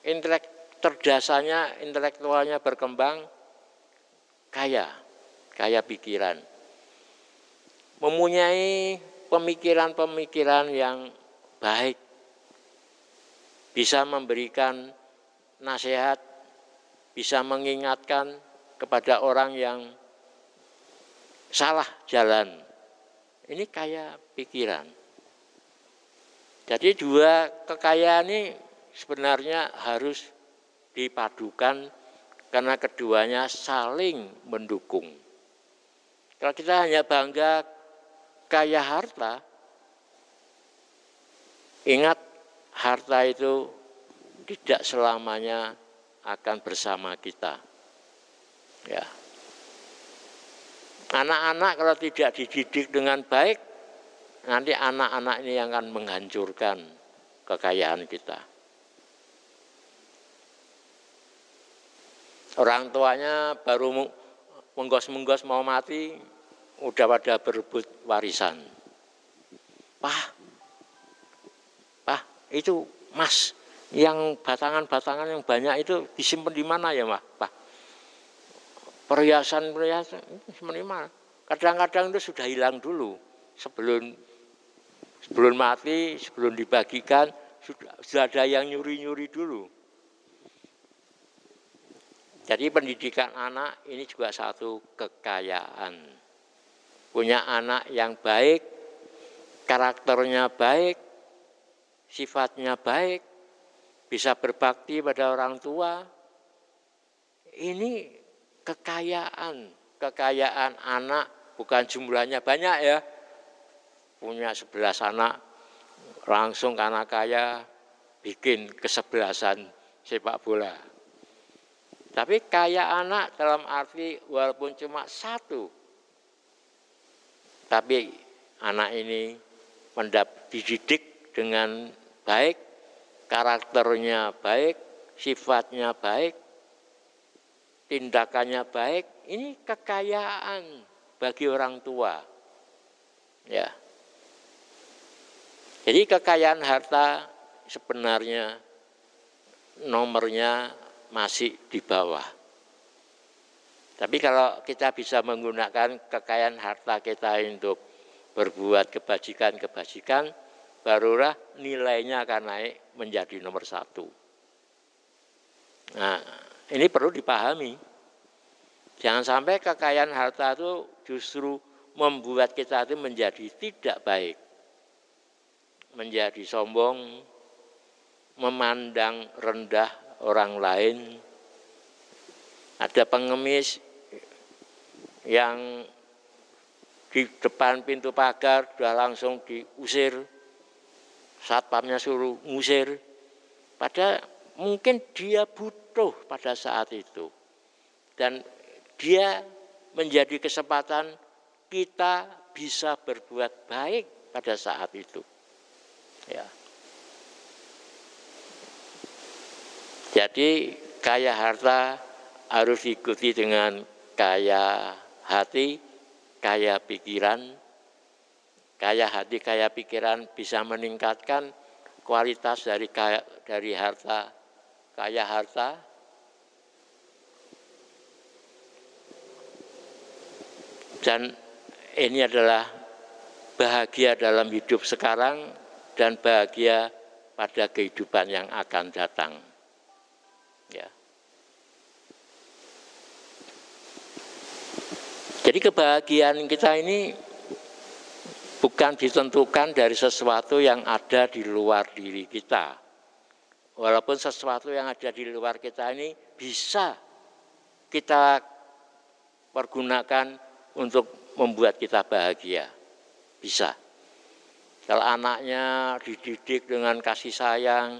intelek cerdasannya, intelektualnya berkembang, kaya, kaya pikiran. Mempunyai pemikiran-pemikiran yang baik, bisa memberikan nasihat, bisa mengingatkan kepada orang yang salah jalan. Ini kaya pikiran. Jadi dua kekayaan ini sebenarnya harus dipadukan karena keduanya saling mendukung. Kalau kita hanya bangga kaya harta, ingat harta itu tidak selamanya akan bersama kita. Ya. Anak-anak kalau tidak dididik dengan baik, nanti anak-anak ini yang akan menghancurkan kekayaan kita. Orang tuanya baru menggos-menggos mau mati, udah pada berebut warisan. Pah itu mas yang batangan-batangan yang banyak itu disimpan di mana ya mah, pah? Perhiasan-perhiasan disimpan di mana? Kadang-kadang itu sudah hilang dulu sebelum sebelum mati, sebelum dibagikan sudah, sudah ada yang nyuri-nyuri dulu. Jadi pendidikan anak ini juga satu kekayaan. Punya anak yang baik, karakternya baik, sifatnya baik, bisa berbakti pada orang tua. Ini kekayaan, kekayaan anak bukan jumlahnya banyak ya. Punya sebelas anak, langsung karena kaya bikin kesebelasan sepak bola. Tapi kaya anak dalam arti walaupun cuma satu, tapi anak ini mendap dididik dengan baik, karakternya baik, sifatnya baik, tindakannya baik, ini kekayaan bagi orang tua. Ya. Jadi kekayaan harta sebenarnya nomornya masih di bawah. Tapi kalau kita bisa menggunakan kekayaan harta kita untuk berbuat kebajikan-kebajikan, barulah nilainya akan naik menjadi nomor satu. Nah, ini perlu dipahami. Jangan sampai kekayaan harta itu justru membuat kita itu menjadi tidak baik. Menjadi sombong, memandang rendah orang lain. Ada pengemis yang di depan pintu pagar sudah langsung diusir. Satpamnya suruh ngusir. Pada mungkin dia butuh pada saat itu. Dan dia menjadi kesempatan kita bisa berbuat baik pada saat itu. Ya. Jadi kaya harta harus diikuti dengan kaya hati, kaya pikiran. Kaya hati, kaya pikiran bisa meningkatkan kualitas dari kaya, dari harta, kaya harta. Dan ini adalah bahagia dalam hidup sekarang dan bahagia pada kehidupan yang akan datang. Ya. Jadi kebahagiaan kita ini bukan ditentukan dari sesuatu yang ada di luar diri kita. Walaupun sesuatu yang ada di luar kita ini bisa kita pergunakan untuk membuat kita bahagia. Bisa. Kalau anaknya dididik dengan kasih sayang,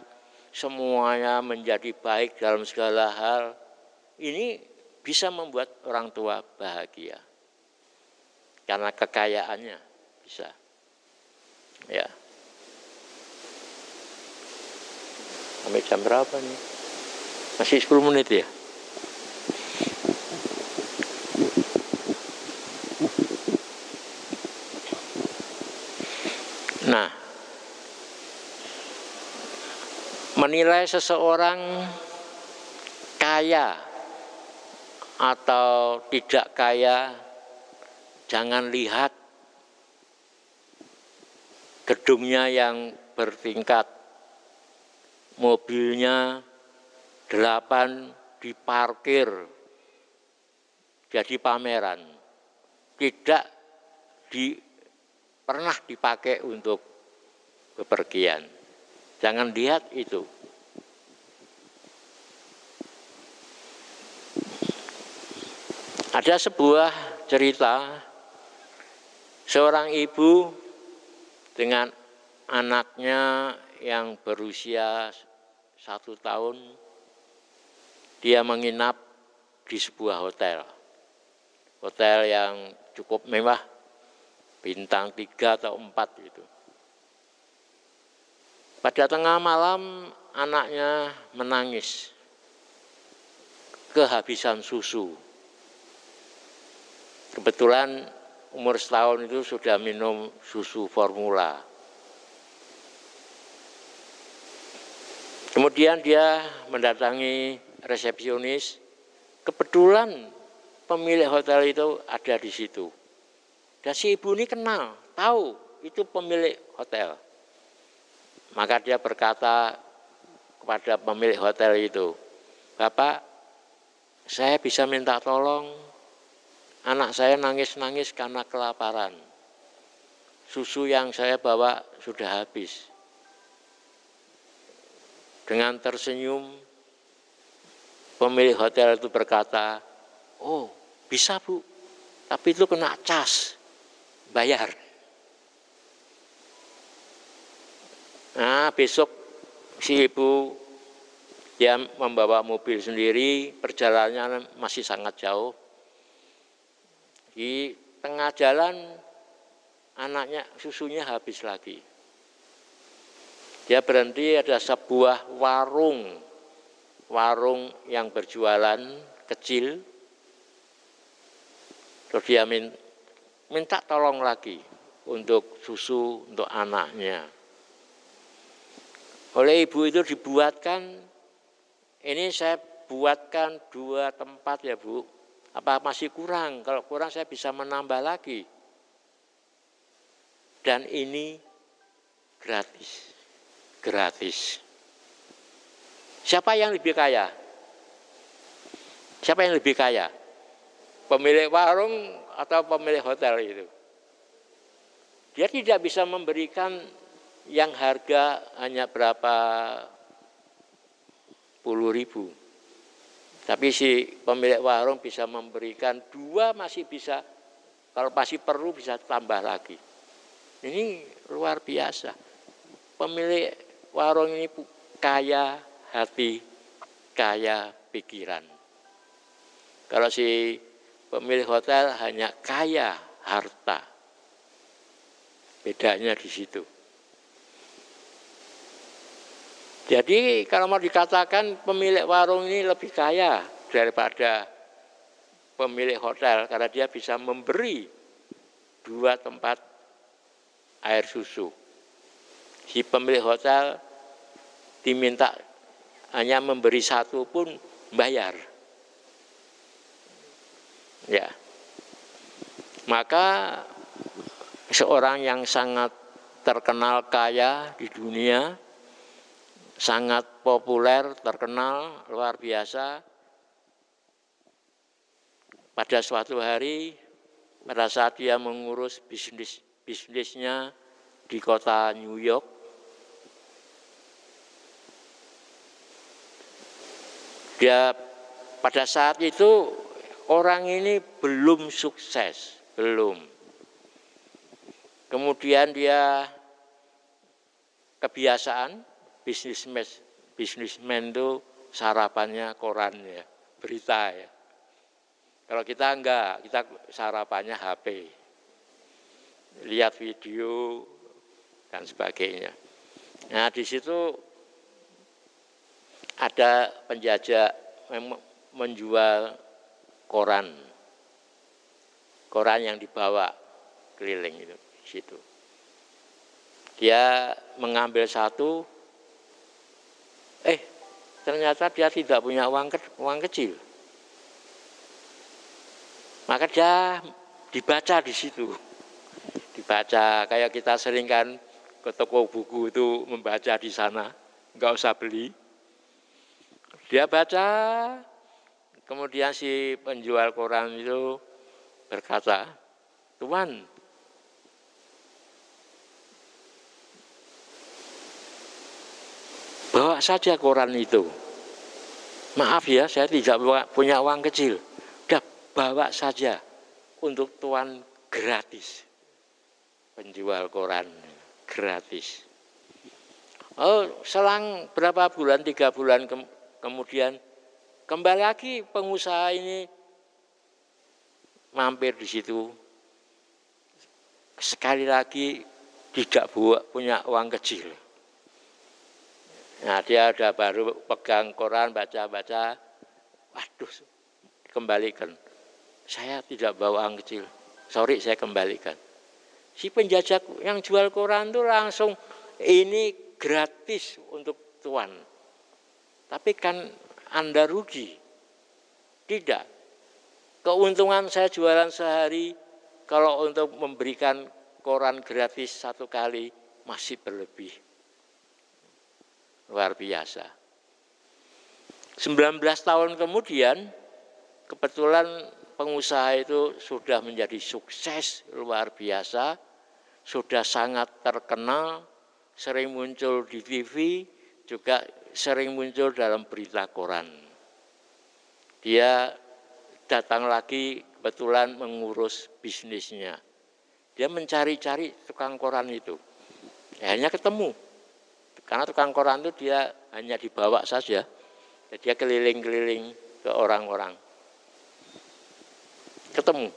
semuanya menjadi baik dalam segala hal. Ini bisa membuat orang tua bahagia. Karena kekayaannya bisa. Ya. Sampai jam berapa nih? Masih 10 menit ya? Nah, menilai seseorang kaya atau tidak kaya, jangan lihat gedungnya yang bertingkat, mobilnya delapan diparkir jadi pameran, tidak di, pernah dipakai untuk bepergian. Jangan lihat itu. Ada sebuah cerita seorang ibu dengan anaknya yang berusia satu tahun, dia menginap di sebuah hotel. Hotel yang cukup mewah, bintang tiga atau empat itu. Pada tengah malam anaknya menangis, kehabisan susu. Kebetulan umur setahun itu sudah minum susu formula. Kemudian dia mendatangi resepsionis. Kebetulan pemilik hotel itu ada di situ. Dan si ibu ini kenal, tahu itu pemilik hotel. Maka dia berkata kepada pemilik hotel itu, Bapak, saya bisa minta tolong Anak saya nangis-nangis karena kelaparan. Susu yang saya bawa sudah habis. Dengan tersenyum, pemilik hotel itu berkata, oh bisa bu, tapi itu kena cas, bayar. Nah besok si ibu dia membawa mobil sendiri, perjalanannya masih sangat jauh. Di tengah jalan anaknya susunya habis lagi. Dia berhenti ada sebuah warung, warung yang berjualan kecil. Terus dia minta tolong lagi untuk susu untuk anaknya. Oleh ibu itu dibuatkan, ini saya buatkan dua tempat ya bu, apa masih kurang? Kalau kurang saya bisa menambah lagi. Dan ini gratis. Gratis. Siapa yang lebih kaya? Siapa yang lebih kaya? Pemilik warung atau pemilik hotel itu? Dia tidak bisa memberikan yang harga hanya berapa puluh ribu tapi si pemilik warung bisa memberikan dua masih bisa, kalau masih perlu bisa tambah lagi. Ini luar biasa. Pemilik warung ini kaya hati, kaya pikiran. Kalau si pemilik hotel hanya kaya harta. Bedanya di situ. Jadi kalau mau dikatakan pemilik warung ini lebih kaya daripada pemilik hotel karena dia bisa memberi dua tempat air susu. Si pemilik hotel diminta hanya memberi satu pun bayar. Ya. Maka seorang yang sangat terkenal kaya di dunia sangat populer, terkenal, luar biasa. Pada suatu hari, pada saat dia mengurus bisnis bisnisnya di kota New York, dia pada saat itu orang ini belum sukses, belum. Kemudian dia kebiasaan bisnismen bisnismen itu sarapannya koran ya, berita ya. Kalau kita enggak, kita sarapannya HP. Lihat video dan sebagainya. Nah, di situ ada penjajah menjual koran. Koran yang dibawa keliling itu di situ. Dia mengambil satu, eh ternyata dia tidak punya uang, ke, uang kecil. Maka dia dibaca di situ. Dibaca kayak kita sering kan ke toko buku itu membaca di sana, nggak usah beli. Dia baca, kemudian si penjual koran itu berkata, Tuan, bawa saja koran itu. Maaf ya, saya tidak punya uang kecil. Udah bawa saja untuk tuan gratis. Penjual koran gratis. Oh, selang berapa bulan, tiga bulan ke kemudian kembali lagi pengusaha ini mampir di situ. Sekali lagi tidak punya uang kecil. Nah dia ada baru pegang koran baca-baca, waduh kembalikan. Saya tidak bawa uang kecil, sorry saya kembalikan si penjajah yang jual koran itu langsung ini gratis untuk tuan. Tapi kan Anda rugi. Tidak. Keuntungan saya jualan sehari kalau untuk memberikan koran gratis satu kali masih berlebih. Luar biasa. 19 tahun kemudian kebetulan pengusaha itu sudah menjadi sukses luar biasa, sudah sangat terkenal, sering muncul di TV, juga sering muncul dalam berita koran. Dia datang lagi kebetulan mengurus bisnisnya. Dia mencari-cari tukang koran itu. Akhirnya ketemu. Karena tukang koran itu dia hanya dibawa saja. Dia keliling-keliling ke orang-orang ketemu.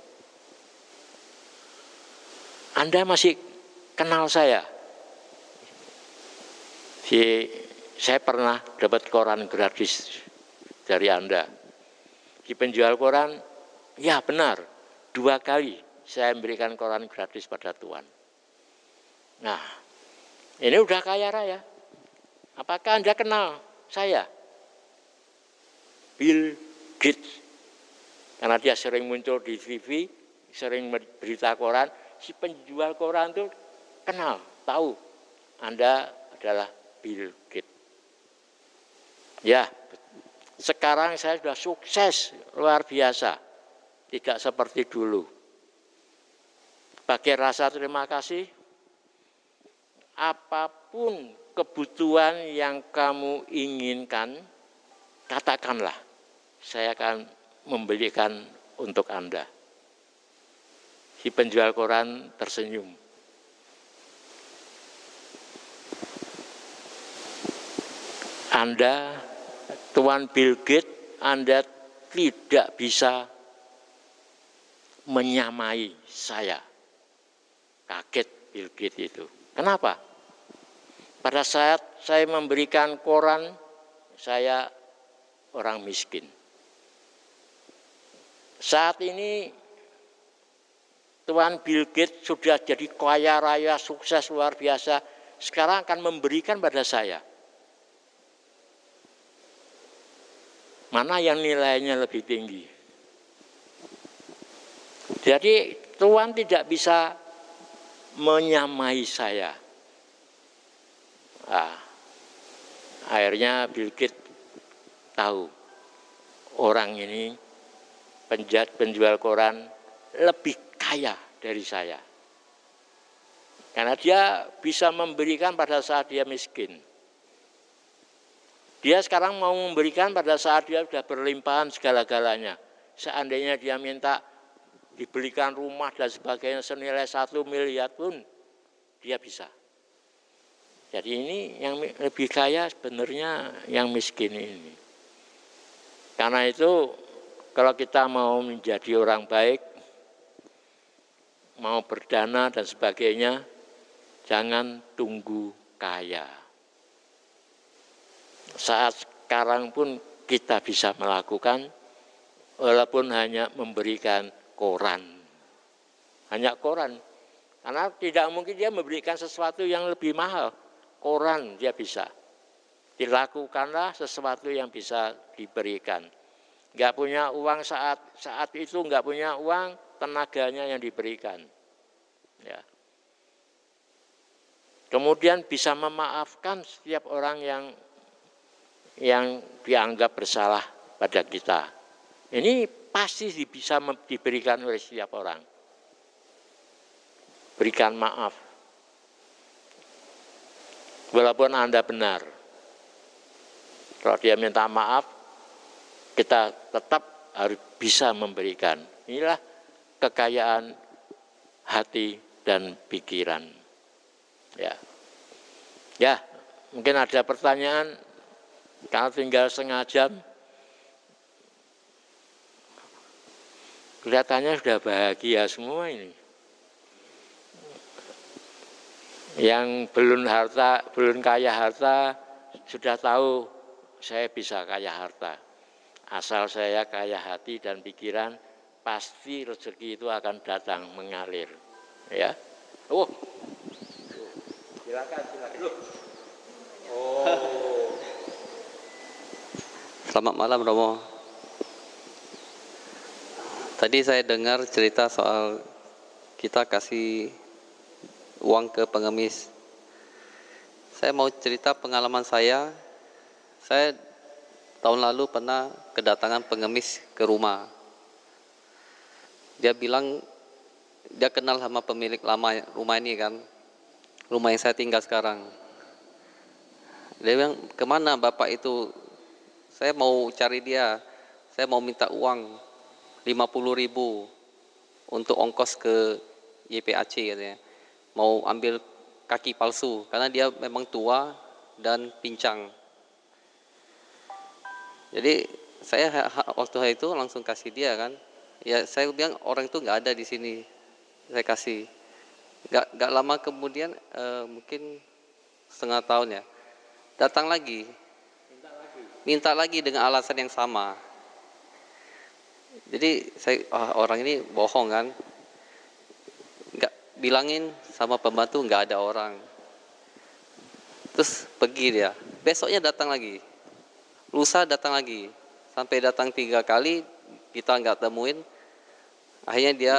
Anda masih kenal saya. Si, saya pernah dapat koran gratis dari Anda. Di penjual koran, ya benar, dua kali saya memberikan koran gratis pada Tuhan. Nah, ini udah kaya raya. Apakah Anda kenal saya? Bill Gates karena dia sering muncul di TV, sering berita koran, si penjual koran itu kenal, tahu Anda adalah Bill Gates. Ya, sekarang saya sudah sukses luar biasa, tidak seperti dulu. Bagi rasa terima kasih, apa pun kebutuhan yang kamu inginkan, katakanlah, saya akan membelikan untuk Anda. Si penjual koran tersenyum. Anda, Tuan Bill Gates, Anda tidak bisa menyamai saya. Kaget Bill Gates itu. Kenapa? Pada saat saya memberikan koran, saya orang miskin. Saat ini Tuan Bill Gates sudah jadi kaya raya, sukses luar biasa. Sekarang akan memberikan pada saya. Mana yang nilainya lebih tinggi? Jadi Tuhan tidak bisa menyamai saya. Nah, akhirnya Bill Gates tahu orang ini penjat penjual koran lebih kaya dari saya. Karena dia bisa memberikan pada saat dia miskin. Dia sekarang mau memberikan pada saat dia sudah berlimpahan segala-galanya. Seandainya dia minta dibelikan rumah dan sebagainya senilai satu miliar pun dia bisa. Jadi ini yang lebih kaya sebenarnya yang miskin ini. Karena itu kalau kita mau menjadi orang baik, mau berdana dan sebagainya, jangan tunggu kaya. Saat sekarang pun kita bisa melakukan, walaupun hanya memberikan koran. Hanya koran. Karena tidak mungkin dia memberikan sesuatu yang lebih mahal. Koran dia bisa. Dilakukanlah sesuatu yang bisa diberikan. Enggak punya uang saat saat itu enggak punya uang, tenaganya yang diberikan. Ya. Kemudian bisa memaafkan setiap orang yang yang dianggap bersalah pada kita. Ini pasti bisa diberikan oleh setiap orang. Berikan maaf. Walaupun Anda benar. Kalau dia minta maaf, kita tetap harus bisa memberikan. Inilah kekayaan hati dan pikiran. Ya. Ya, mungkin ada pertanyaan kalau tinggal setengah jam kelihatannya sudah bahagia semua ini. Yang belum harta, belum kaya harta, sudah tahu saya bisa kaya harta. Asal saya kaya hati dan pikiran, pasti rezeki itu akan datang mengalir. Ya. Oh. Silakan, silakan. Oh. Selamat malam Romo. Tadi saya dengar cerita soal kita kasih uang ke pengemis. Saya mau cerita pengalaman saya. Saya tahun lalu pernah kedatangan pengemis ke rumah. Dia bilang dia kenal sama pemilik lama rumah ini kan, rumah yang saya tinggal sekarang. Dia bilang ke mana bapak itu? Saya mau cari dia, saya mau minta uang 50 ribu untuk ongkos ke YPAC katanya. Mau ambil kaki palsu karena dia memang tua dan pincang. Jadi saya waktu hari itu langsung kasih dia kan. Ya saya bilang orang itu nggak ada di sini. Saya kasih. Gak, gak lama kemudian eh, mungkin setengah tahun ya datang lagi minta lagi minta lagi dengan alasan yang sama jadi saya oh, orang ini bohong kan bilangin sama pembantu nggak ada orang. Terus pergi dia. Besoknya datang lagi. Lusa datang lagi. Sampai datang tiga kali kita nggak temuin. Akhirnya dia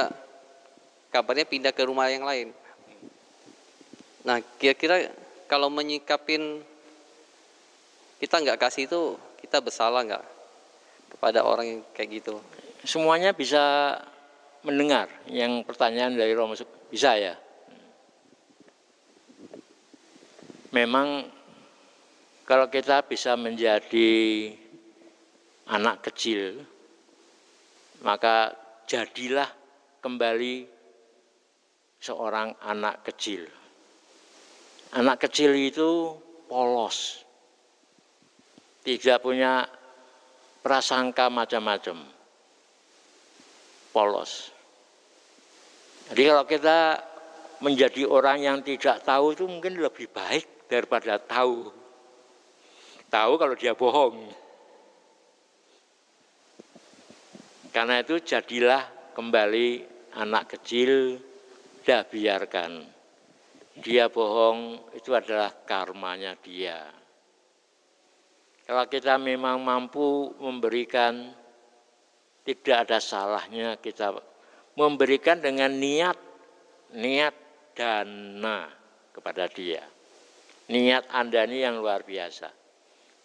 kabarnya pindah ke rumah yang lain. Nah kira-kira kalau menyikapin kita nggak kasih itu kita bersalah nggak kepada orang yang kayak gitu? Semuanya bisa mendengar yang pertanyaan dari Romo bisa ya. Memang kalau kita bisa menjadi anak kecil, maka jadilah kembali seorang anak kecil. Anak kecil itu polos, tidak punya prasangka macam-macam polos. Jadi kalau kita menjadi orang yang tidak tahu itu mungkin lebih baik daripada tahu. Tahu kalau dia bohong. Karena itu jadilah kembali anak kecil, dah biarkan. Dia bohong itu adalah karmanya dia. Kalau kita memang mampu memberikan tidak ada salahnya kita memberikan dengan niat niat dana kepada dia. Niat Anda ini yang luar biasa.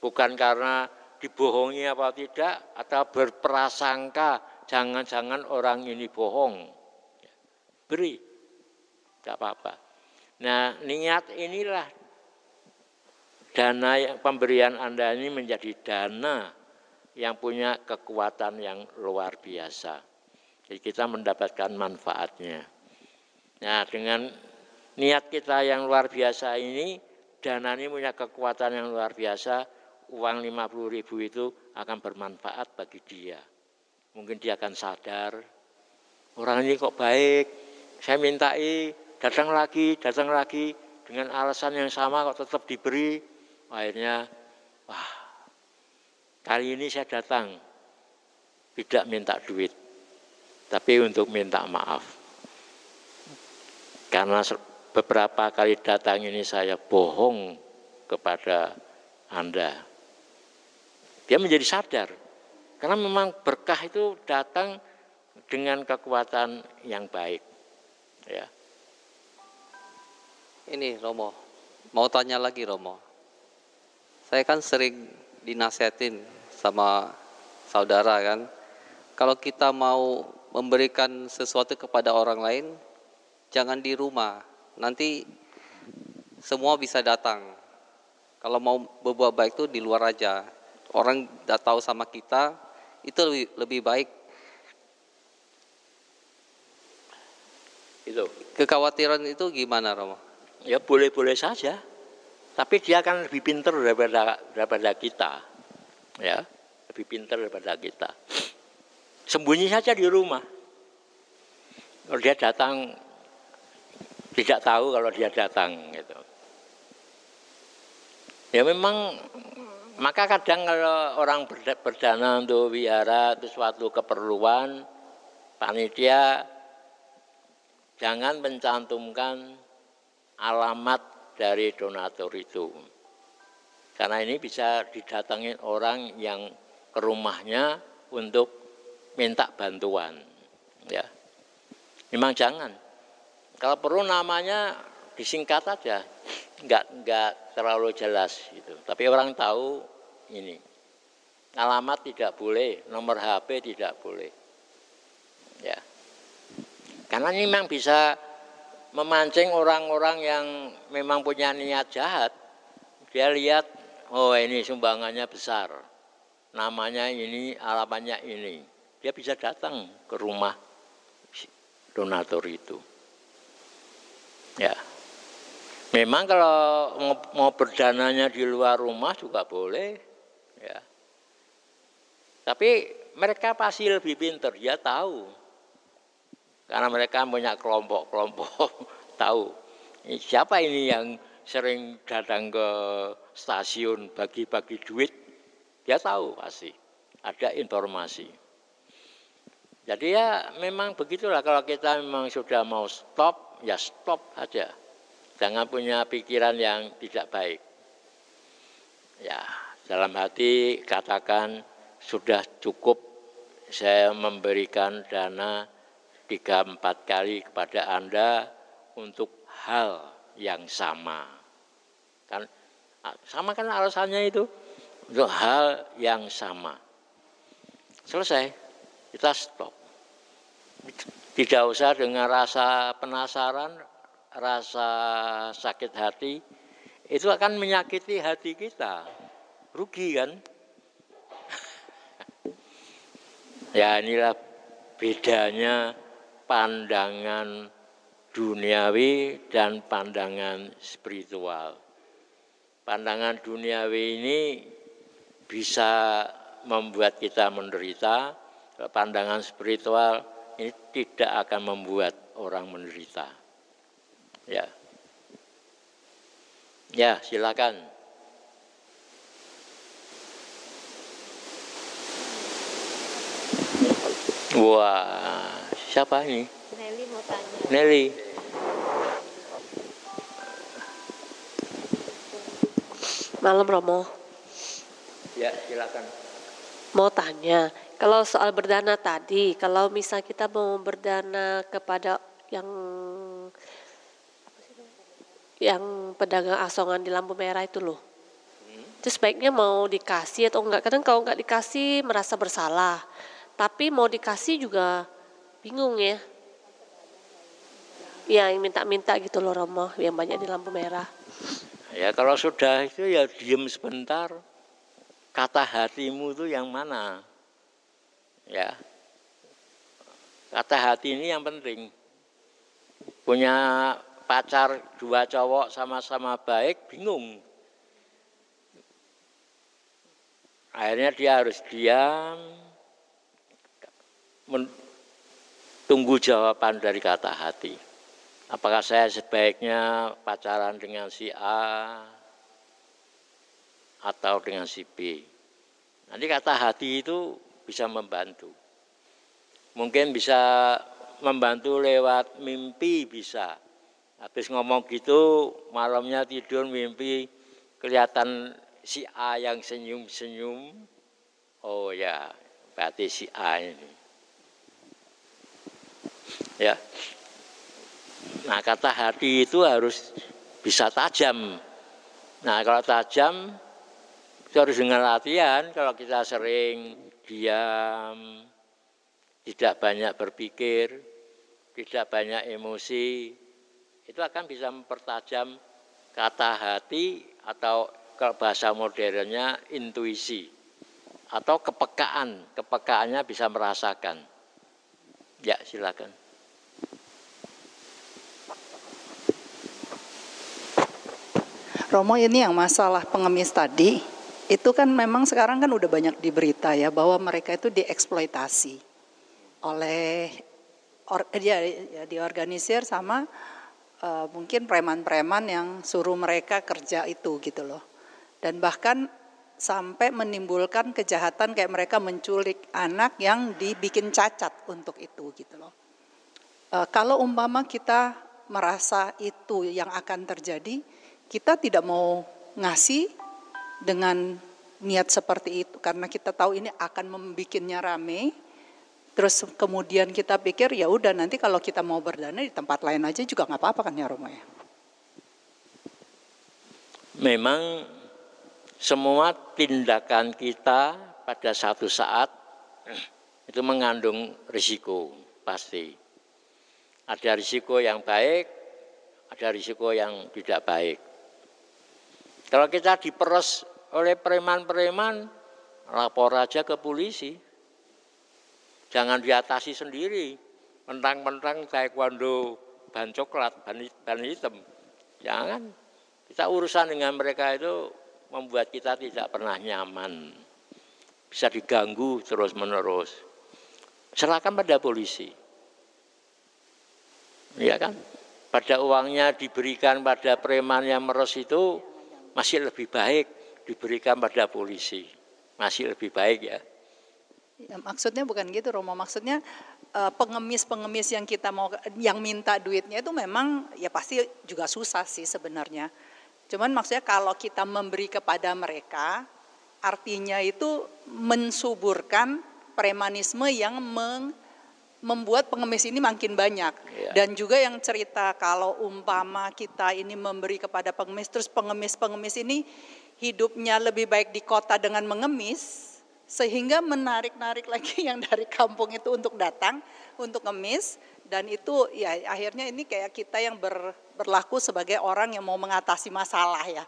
Bukan karena dibohongi apa tidak atau berprasangka jangan-jangan orang ini bohong. Beri, tidak apa-apa. Nah niat inilah dana pemberian Anda ini menjadi dana yang punya kekuatan yang luar biasa. Kita mendapatkan manfaatnya. Nah dengan niat kita yang luar biasa ini, dana ini punya kekuatan yang luar biasa, uang 50 ribu itu akan bermanfaat bagi dia. mungkin dia akan sadar orang ini kok baik saya mintai datang lagi datang lagi dengan alasan yang sama kok tetap diberi akhirnya wah kali ini saya datang tidak minta duit tapi untuk minta maaf karena beberapa kali datang ini saya bohong kepada Anda dia menjadi sadar karena memang berkah itu datang dengan kekuatan yang baik. Ya. Ini Romo, mau tanya lagi Romo. Saya kan sering dinasehatin sama saudara kan, kalau kita mau memberikan sesuatu kepada orang lain, jangan di rumah. Nanti semua bisa datang. Kalau mau berbuat baik itu di luar aja. Orang tidak tahu sama kita, itu lebih, lebih baik. Itu. Kekhawatiran itu gimana Romo? Ya boleh-boleh saja. Tapi dia akan lebih pintar daripada daripada kita. Ya, lebih pintar daripada kita. Sembunyi saja di rumah. Kalau dia datang tidak tahu kalau dia datang gitu. Ya memang maka kadang kalau orang berdana untuk wihara itu suatu keperluan, panitia jangan mencantumkan alamat dari donatur itu. Karena ini bisa didatangi orang yang ke rumahnya untuk minta bantuan. Ya. Memang jangan. Kalau perlu namanya disingkat aja nggak nggak terlalu jelas gitu. Tapi orang tahu ini alamat tidak boleh, nomor HP tidak boleh. Ya. Karena ini memang bisa memancing orang-orang yang memang punya niat jahat. Dia lihat, oh ini sumbangannya besar, namanya ini, alamatnya ini. Dia bisa datang ke rumah donatur itu. Ya, Memang kalau mau berdananya di luar rumah juga boleh, ya. Tapi mereka pasti lebih pintar, dia tahu. Karena mereka punya kelompok-kelompok, tahu. Siapa ini yang sering datang ke stasiun bagi-bagi duit, dia tahu pasti. Ada informasi. Jadi ya memang begitulah kalau kita memang sudah mau stop, ya stop aja Jangan punya pikiran yang tidak baik. Ya, dalam hati katakan sudah cukup saya memberikan dana tiga empat kali kepada Anda untuk hal yang sama. Kan sama kan alasannya itu untuk hal yang sama. Selesai, kita stop. Tidak usah dengan rasa penasaran, rasa sakit hati itu akan menyakiti hati kita. Rugi kan? ya inilah bedanya pandangan duniawi dan pandangan spiritual. Pandangan duniawi ini bisa membuat kita menderita, pandangan spiritual ini tidak akan membuat orang menderita. Ya. Ya, silakan. Wah, siapa ini? Nelly mau tanya. Nelly. Malam Romo. Ya, silakan. Mau tanya, kalau soal berdana tadi, kalau misal kita mau berdana kepada yang yang pedagang asongan di lampu merah itu loh. Itu sebaiknya mau dikasih atau enggak. Kadang kalau enggak dikasih merasa bersalah. Tapi mau dikasih juga bingung ya. Ya yang minta-minta gitu loh Romo yang banyak di lampu merah. Ya kalau sudah itu ya diem sebentar. Kata hatimu itu yang mana? Ya. Kata hati ini yang penting. Punya pacar dua cowok sama-sama baik bingung. Akhirnya dia harus diam, tunggu jawaban dari kata hati. Apakah saya sebaiknya pacaran dengan si A atau dengan si B? Nanti kata hati itu bisa membantu. Mungkin bisa membantu lewat mimpi bisa. Habis ngomong gitu, malamnya tidur mimpi kelihatan si A yang senyum-senyum. Oh ya, berarti si A ini. Ya. Nah, kata hati itu harus bisa tajam. Nah, kalau tajam itu harus dengan latihan. Kalau kita sering diam, tidak banyak berpikir, tidak banyak emosi, itu akan bisa mempertajam kata hati atau kalau bahasa modernnya intuisi atau kepekaan, kepekaannya bisa merasakan. Ya, silakan. Romo ini yang masalah pengemis tadi, itu kan memang sekarang kan udah banyak di berita ya bahwa mereka itu dieksploitasi oleh or, ya, ya diorganisir sama uh, mungkin preman-preman yang suruh mereka kerja itu gitu loh. Dan bahkan sampai menimbulkan kejahatan kayak mereka menculik anak yang dibikin cacat untuk itu gitu loh. Uh, kalau umpama kita merasa itu yang akan terjadi, kita tidak mau ngasih dengan niat seperti itu karena kita tahu ini akan membuatnya rame Terus kemudian kita pikir ya udah nanti kalau kita mau berdana di tempat lain aja juga nggak apa-apa kan ya Romo ya. Memang semua tindakan kita pada satu saat itu mengandung risiko pasti. Ada risiko yang baik, ada risiko yang tidak baik. Kalau kita diperes oleh preman-preman, lapor aja ke polisi Jangan diatasi sendiri. Mentang-mentang taekwondo ban coklat, ban, ban hitam. Jangan. Kita urusan dengan mereka itu membuat kita tidak pernah nyaman. Bisa diganggu terus-menerus. Serahkan pada polisi. Iya kan? Pada uangnya diberikan pada preman yang meres itu masih lebih baik diberikan pada polisi. Masih lebih baik ya. Ya, maksudnya bukan gitu Romo, maksudnya eh, pengemis-pengemis yang kita mau yang minta duitnya itu memang ya pasti juga susah sih sebenarnya. Cuman maksudnya kalau kita memberi kepada mereka artinya itu mensuburkan premanisme yang meng, membuat pengemis ini makin banyak. Ya. Dan juga yang cerita kalau umpama kita ini memberi kepada pengemis terus pengemis-pengemis ini hidupnya lebih baik di kota dengan mengemis sehingga menarik-narik lagi yang dari kampung itu untuk datang untuk ngemis. Dan itu ya akhirnya ini kayak kita yang ber, berlaku sebagai orang yang mau mengatasi masalah ya.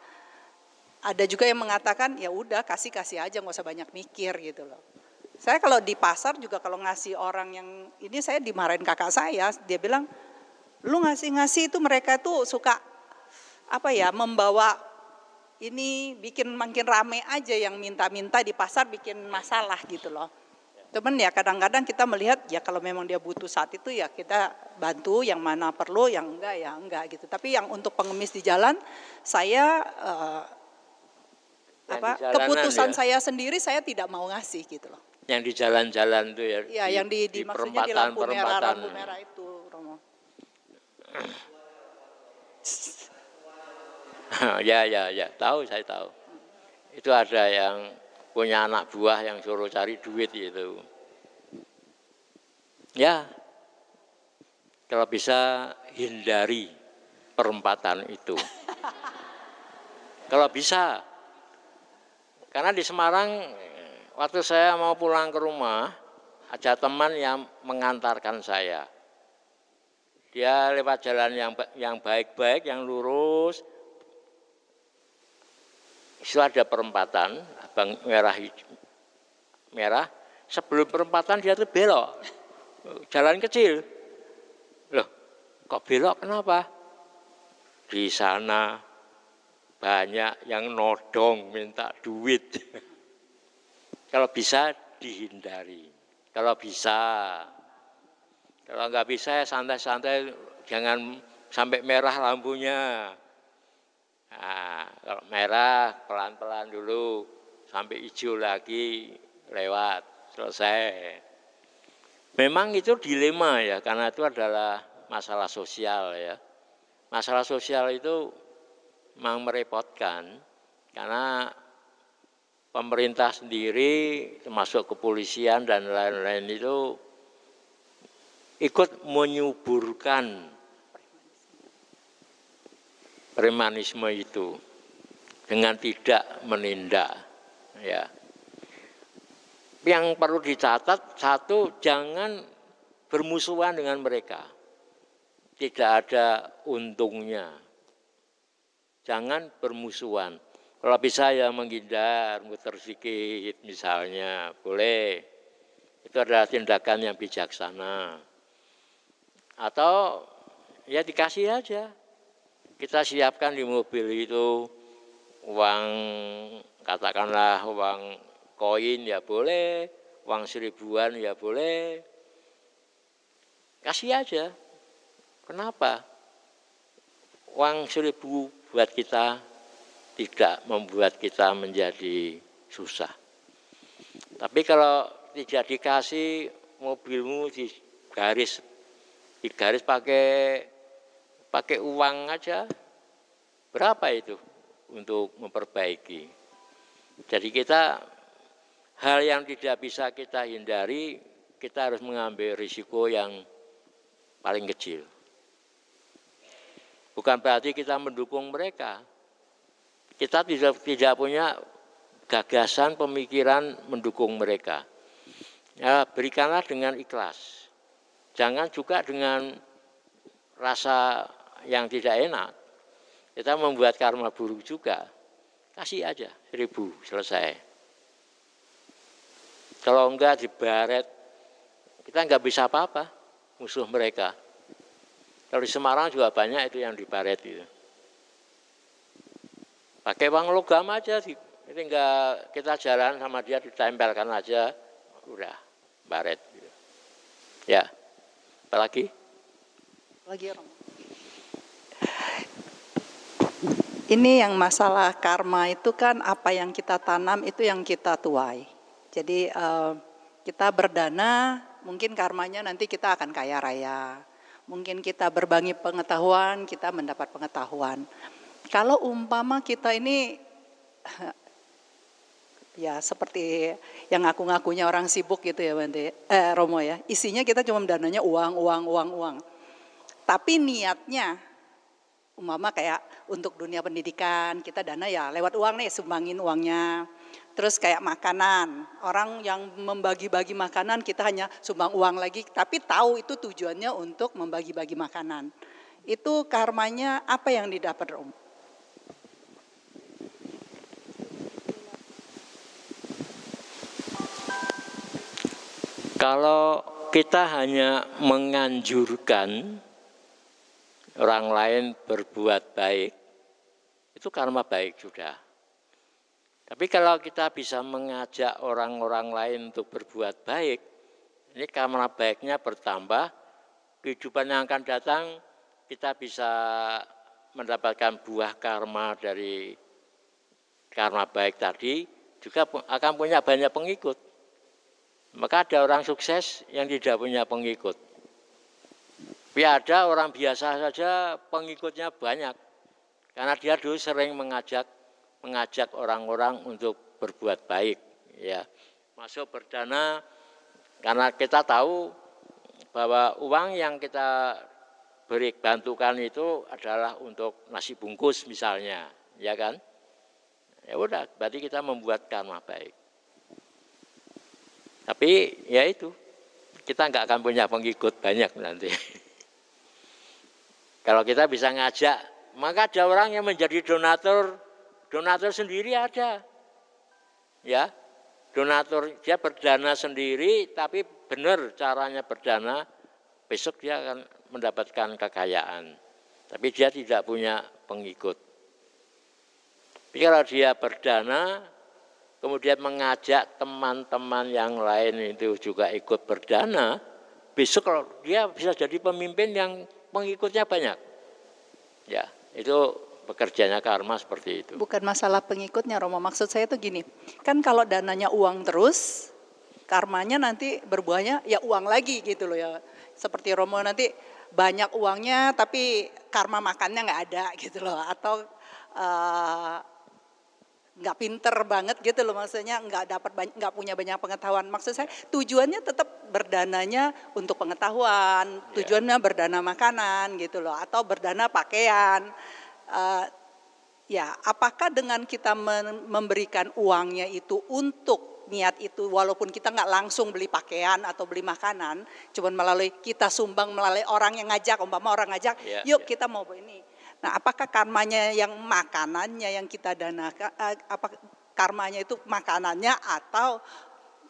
Ada juga yang mengatakan ya udah kasih kasih aja nggak usah banyak mikir gitu loh. Saya kalau di pasar juga kalau ngasih orang yang ini saya dimarahin kakak saya dia bilang lu ngasih ngasih itu mereka tuh suka apa ya membawa ini bikin makin rame aja yang minta-minta di pasar bikin masalah gitu loh. Temen ya kadang-kadang kita melihat ya kalau memang dia butuh saat itu ya kita bantu yang mana perlu yang enggak ya enggak gitu. Tapi yang untuk pengemis di jalan saya uh, apa keputusan ya? saya sendiri saya tidak mau ngasih gitu loh. Yang di jalan-jalan tuh ya. Iya, yang di, di, di maksudnya di lampu merah, lampu merah itu, Romo. ya ya ya. Tahu saya tahu. Itu ada yang punya anak buah yang suruh cari duit itu ya kalau bisa hindari perempatan itu. Kalau bisa. Karena di Semarang waktu saya mau pulang ke rumah ada teman yang mengantarkan saya. Dia lewat jalan yang yang baik-baik yang lurus itu ada perempatan, abang merah merah. Sebelum perempatan dia tuh belok, jalan kecil. Loh, kok belok kenapa? Di sana banyak yang nodong minta duit. Kalau bisa dihindari. Kalau bisa. Kalau nggak bisa ya santai-santai, jangan sampai merah lampunya. Nah, kalau merah pelan-pelan dulu, sampai hijau lagi lewat, selesai. Memang itu dilema ya, karena itu adalah masalah sosial ya. Masalah sosial itu memang merepotkan, karena pemerintah sendiri, termasuk kepolisian dan lain-lain itu ikut menyuburkan premanisme itu dengan tidak menindak ya. Yang perlu dicatat satu jangan bermusuhan dengan mereka. Tidak ada untungnya. Jangan bermusuhan. Kalau bisa ya menghindar muter sedikit misalnya boleh. Itu adalah tindakan yang bijaksana. Atau ya dikasih aja. Kita siapkan di mobil itu uang katakanlah uang koin ya boleh, uang seribuan ya boleh. Kasih aja. Kenapa? Uang seribu buat kita tidak membuat kita menjadi susah. Tapi kalau tidak dikasih mobilmu di garis digaris pakai pakai uang aja berapa itu untuk memperbaiki. Jadi kita hal yang tidak bisa kita hindari, kita harus mengambil risiko yang paling kecil. Bukan berarti kita mendukung mereka. Kita tidak tidak punya gagasan pemikiran mendukung mereka. Ya, berikanlah dengan ikhlas. Jangan juga dengan rasa yang tidak enak. Kita membuat karma buruk juga. Kasih aja seribu selesai. Kalau enggak dibaret, kita enggak bisa apa-apa musuh mereka. Kalau di Semarang juga banyak itu yang dibaret itu. Pakai uang logam aja. Ini enggak kita jalan sama dia ditempelkan aja, udah baret. Gitu. Ya. Apa lagi? Lagi orang. Ini yang masalah karma itu kan apa yang kita tanam itu yang kita tuai. Jadi uh, kita berdana, mungkin karmanya nanti kita akan kaya raya. Mungkin kita berbagi pengetahuan, kita mendapat pengetahuan. Kalau umpama kita ini ya seperti yang ngaku-ngakunya orang sibuk gitu ya Bante, eh, Romo ya. Isinya kita cuma dananya uang, uang, uang, uang. Tapi niatnya umama kayak untuk dunia pendidikan kita dana ya lewat uang nih sumbangin uangnya. Terus kayak makanan, orang yang membagi-bagi makanan kita hanya sumbang uang lagi, tapi tahu itu tujuannya untuk membagi-bagi makanan. Itu karmanya apa yang didapat Romo? Kalau kita hanya menganjurkan orang lain berbuat baik, itu karma baik sudah. Tapi kalau kita bisa mengajak orang-orang lain untuk berbuat baik, ini karma baiknya bertambah, kehidupan yang akan datang kita bisa mendapatkan buah karma dari karma baik tadi, juga akan punya banyak pengikut. Maka ada orang sukses yang tidak punya pengikut. Tapi ada orang biasa saja pengikutnya banyak. Karena dia dulu sering mengajak mengajak orang-orang untuk berbuat baik, ya. Masuk berdana karena kita tahu bahwa uang yang kita beri bantukan itu adalah untuk nasi bungkus misalnya, ya kan? Ya udah, berarti kita membuat karma baik. Tapi ya itu, kita nggak akan punya pengikut banyak nanti. Kalau kita bisa ngajak, maka ada orang yang menjadi donatur, donatur sendiri ada. Ya, donatur dia berdana sendiri, tapi benar caranya berdana, besok dia akan mendapatkan kekayaan. Tapi dia tidak punya pengikut. Tapi kalau dia berdana, kemudian mengajak teman-teman yang lain itu juga ikut berdana, besok kalau dia bisa jadi pemimpin yang pengikutnya banyak. Ya, itu bekerjanya karma seperti itu. Bukan masalah pengikutnya Romo, maksud saya itu gini, kan kalau dananya uang terus, karmanya nanti berbuahnya ya uang lagi gitu loh ya. Seperti Romo nanti banyak uangnya tapi karma makannya nggak ada gitu loh, atau uh, nggak pinter banget gitu loh maksudnya nggak dapat nggak punya banyak pengetahuan maksud saya tujuannya tetap berdananya untuk pengetahuan iya. tujuannya berdana makanan gitu loh atau berdana pakaian uh, ya apakah dengan kita memberikan uangnya itu untuk niat itu walaupun kita nggak langsung beli pakaian atau beli makanan cuman melalui kita sumbang melalui orang yang ngajak umpama orang ngajak yeah, yuk yeah. kita mau ini Nah, apakah karmanya yang makanannya yang kita danakan, eh, apa karmanya itu makanannya atau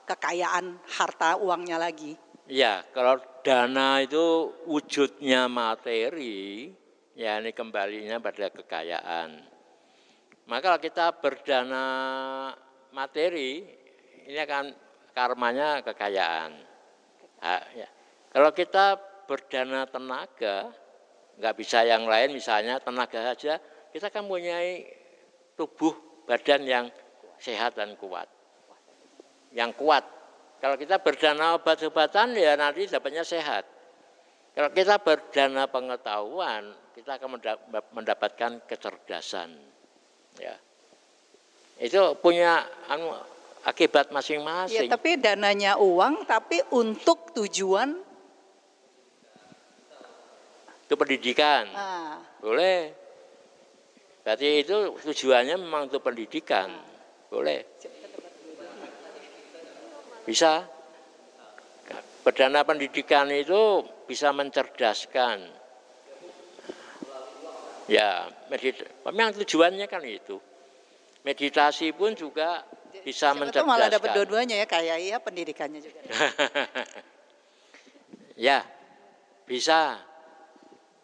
kekayaan harta uangnya lagi? Ya, kalau dana itu wujudnya materi, ya ini kembalinya pada kekayaan. Maka kalau kita berdana materi, ini akan karmanya kekayaan. Nah, ya. Kalau kita berdana tenaga, nggak bisa yang lain misalnya tenaga saja. Kita kan punya tubuh badan yang sehat dan kuat. Yang kuat. Kalau kita berdana obat-obatan ya nanti dapatnya sehat. Kalau kita berdana pengetahuan kita akan mendapatkan kecerdasan. Ya. Itu punya anu, akibat masing-masing. Ya, tapi dananya uang, tapi untuk tujuan itu pendidikan. Ah. Boleh. Berarti itu tujuannya memang untuk pendidikan. Boleh. Bisa. Perdana pendidikan itu bisa mencerdaskan. Ya, medit memang tujuannya kan itu. Meditasi pun juga bisa Siapa mencerdaskan. malah dapat dua-duanya ya, kayak iya pendidikannya juga. ya, bisa.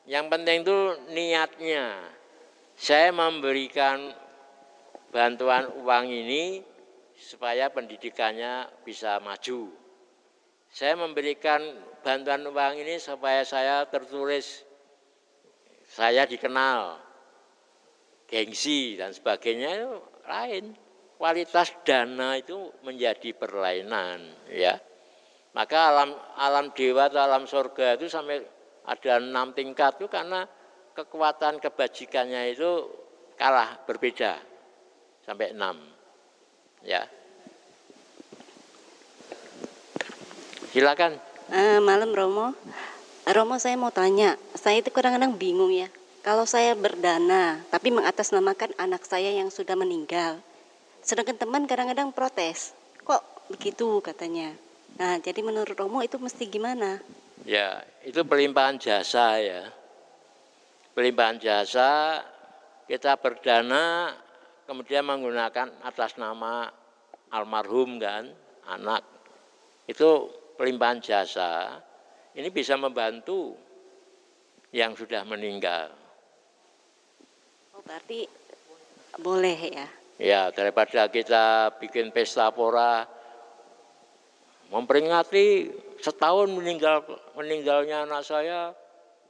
Yang penting itu niatnya. Saya memberikan bantuan uang ini supaya pendidikannya bisa maju. Saya memberikan bantuan uang ini supaya saya tertulis, saya dikenal, gengsi dan sebagainya itu lain. Kualitas dana itu menjadi perlainan, ya. Maka alam alam dewa atau alam surga itu sampai ada enam tingkat itu karena kekuatan kebajikannya itu kalah berbeda sampai enam. Ya. Silakan. Uh, malam Romo. Romo saya mau tanya. Saya itu kadang-kadang bingung ya. Kalau saya berdana tapi mengatasnamakan anak saya yang sudah meninggal. Sedangkan teman kadang-kadang protes. Kok begitu katanya. Nah jadi menurut Romo itu mesti gimana Ya, itu pelimpahan jasa ya. Pelimpahan jasa kita berdana kemudian menggunakan atas nama almarhum kan, anak. Itu pelimpahan jasa. Ini bisa membantu yang sudah meninggal. Oh, berarti boleh ya? Ya, daripada kita bikin pesta pora memperingati setahun meninggal meninggalnya anak saya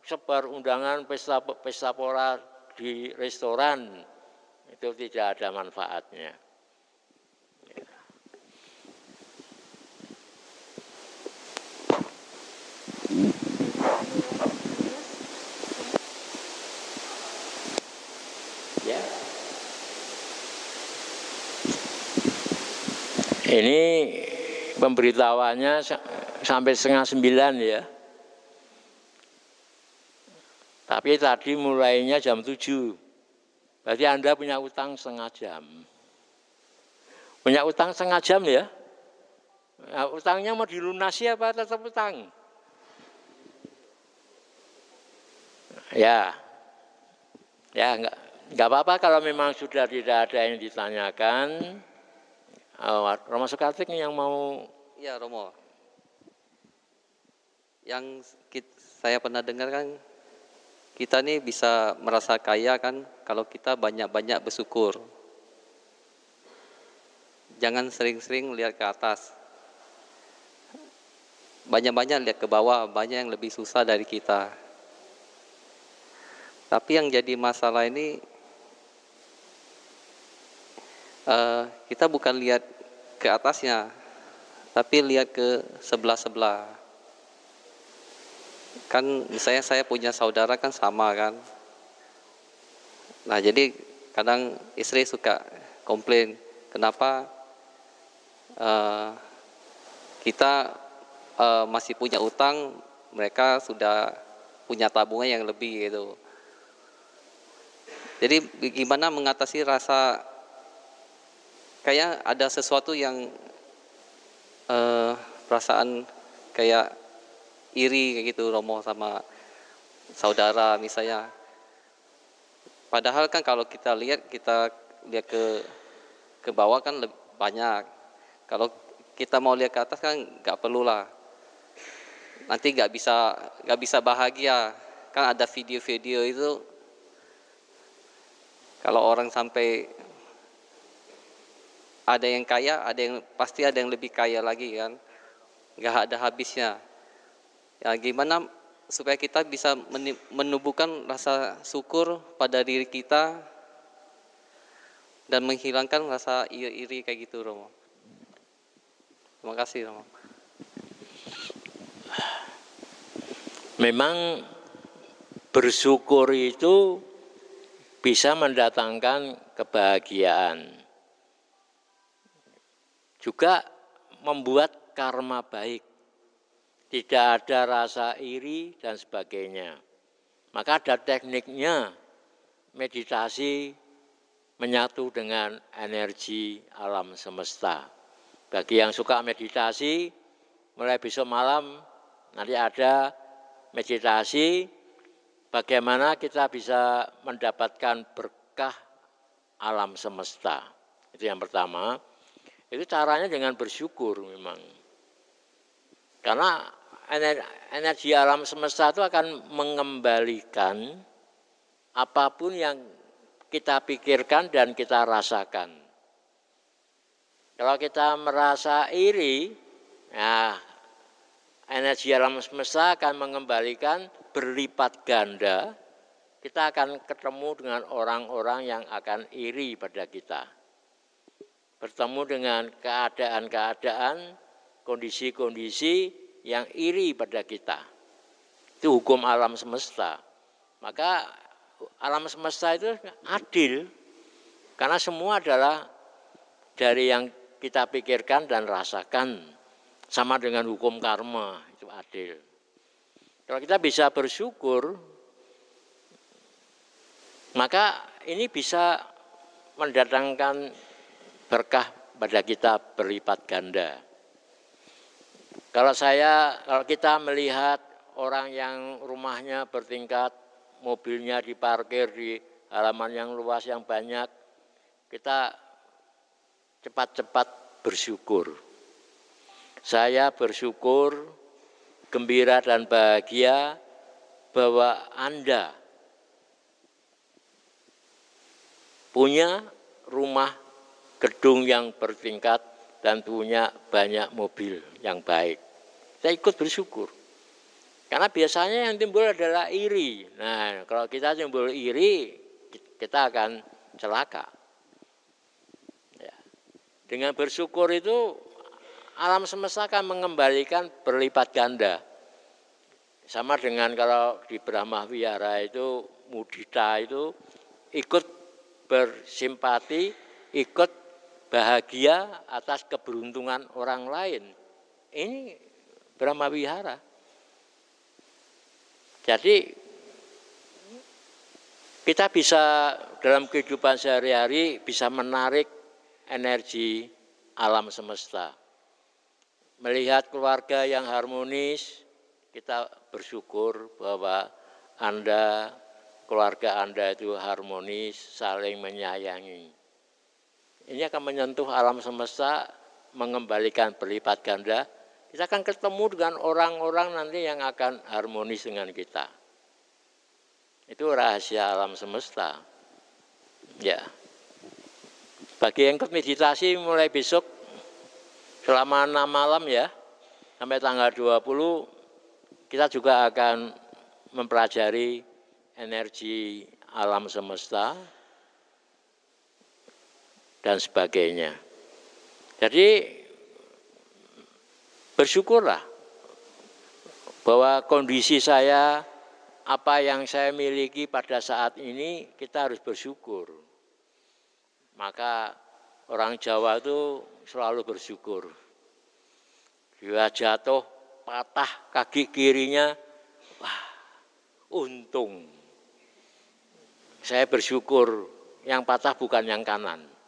sebar undangan pesta pesta pora di restoran itu tidak ada manfaatnya. Ya. Ini pemberitahuannya sampai setengah sembilan ya. Tapi tadi mulainya jam tujuh. Berarti Anda punya utang setengah jam. Punya utang setengah jam ya? Nah, utangnya mau dilunasi apa tetap utang? Ya, ya enggak, enggak apa-apa kalau memang sudah tidak ada yang ditanyakan. Oh, Romo Sukartik yang mau. Ya Romo, yang saya pernah dengar kan kita nih bisa merasa kaya kan kalau kita banyak-banyak bersyukur. jangan sering-sering lihat ke atas. Banyak-banyak lihat ke bawah, banyak yang lebih susah dari kita. Tapi yang jadi masalah ini uh, kita bukan lihat ke atasnya, tapi lihat ke sebelah-sebelah. Kan misalnya saya punya saudara kan sama kan. Nah jadi kadang istri suka komplain, kenapa uh, kita uh, masih punya utang, mereka sudah punya tabungan yang lebih gitu. Jadi gimana mengatasi rasa kayak ada sesuatu yang uh, perasaan kayak iri kayak gitu Romo sama saudara misalnya. Padahal kan kalau kita lihat kita lihat ke ke bawah kan lebih banyak. Kalau kita mau lihat ke atas kan nggak perlu lah. Nanti nggak bisa nggak bisa bahagia. Kan ada video-video itu kalau orang sampai ada yang kaya, ada yang pasti ada yang lebih kaya lagi kan. Nggak ada habisnya. Ya gimana supaya kita bisa menumbuhkan rasa syukur pada diri kita dan menghilangkan rasa iri-iri kayak gitu Romo. Terima kasih Romo. Memang bersyukur itu bisa mendatangkan kebahagiaan. Juga membuat karma baik. Tidak ada rasa iri dan sebagainya. Maka ada tekniknya meditasi menyatu dengan energi alam semesta. Bagi yang suka meditasi, mulai besok malam nanti ada meditasi bagaimana kita bisa mendapatkan berkah alam semesta. Itu yang pertama. Itu caranya dengan bersyukur memang. Karena energi alam semesta itu akan mengembalikan apa pun yang kita pikirkan dan kita rasakan. Kalau kita merasa iri, ya energi alam semesta akan mengembalikan berlipat ganda, kita akan ketemu dengan orang-orang yang akan iri pada kita. Bertemu dengan keadaan-keadaan, kondisi-kondisi yang iri pada kita. Itu hukum alam semesta. Maka alam semesta itu adil, karena semua adalah dari yang kita pikirkan dan rasakan sama dengan hukum karma itu adil. Kalau kita bisa bersyukur, maka ini bisa mendatangkan berkah pada kita berlipat ganda. Kalau saya, kalau kita melihat orang yang rumahnya bertingkat, mobilnya diparkir di halaman yang luas yang banyak, kita cepat-cepat bersyukur. Saya bersyukur gembira dan bahagia bahwa Anda punya rumah gedung yang bertingkat dan punya banyak mobil yang baik. Saya ikut bersyukur. Karena biasanya yang timbul adalah iri. Nah, kalau kita timbul iri, kita akan celaka. Ya. Dengan bersyukur itu alam semesta akan mengembalikan berlipat ganda. Sama dengan kalau di Brahma Wihara itu mudita itu ikut bersimpati, ikut bahagia atas keberuntungan orang lain. Ini Brahma Wihara. Jadi kita bisa dalam kehidupan sehari-hari bisa menarik energi alam semesta melihat keluarga yang harmonis, kita bersyukur bahwa Anda, keluarga Anda itu harmonis, saling menyayangi. Ini akan menyentuh alam semesta, mengembalikan berlipat ganda. Kita akan ketemu dengan orang-orang nanti yang akan harmonis dengan kita. Itu rahasia alam semesta. Ya. Bagi yang ikut mulai besok selama enam malam ya, sampai tanggal 20 kita juga akan mempelajari energi alam semesta dan sebagainya. Jadi bersyukurlah bahwa kondisi saya apa yang saya miliki pada saat ini kita harus bersyukur. Maka orang Jawa itu selalu bersyukur. Dia jatuh patah kaki kirinya, wah untung. Saya bersyukur yang patah bukan yang kanan.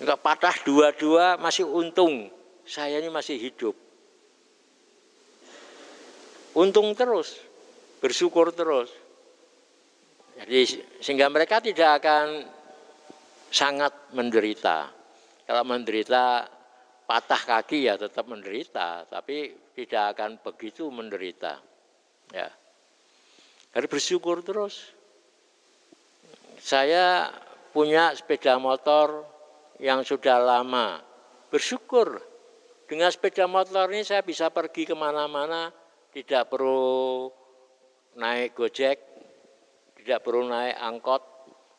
Enggak patah dua-dua masih untung. Saya ini masih hidup. Untung terus, bersyukur terus. Jadi sehingga mereka tidak akan sangat menderita. Kalau menderita patah kaki ya tetap menderita, tapi tidak akan begitu menderita. Ya. Harus bersyukur terus. Saya punya sepeda motor yang sudah lama. Bersyukur dengan sepeda motor ini saya bisa pergi ke mana-mana, tidak perlu naik gojek, tidak perlu naik angkot,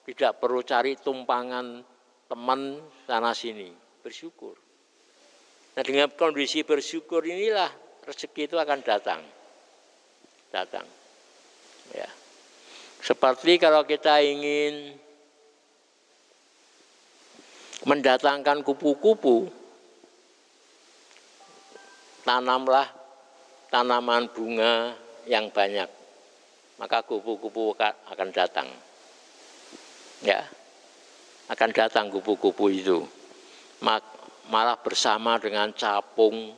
tidak perlu cari tumpangan teman sana sini. Bersyukur. Nah dengan kondisi bersyukur inilah rezeki itu akan datang. Datang. Ya. Seperti kalau kita ingin mendatangkan kupu-kupu, tanamlah tanaman bunga yang banyak, maka kupu-kupu akan datang. Ya, akan datang kupu-kupu itu. Malah bersama dengan capung,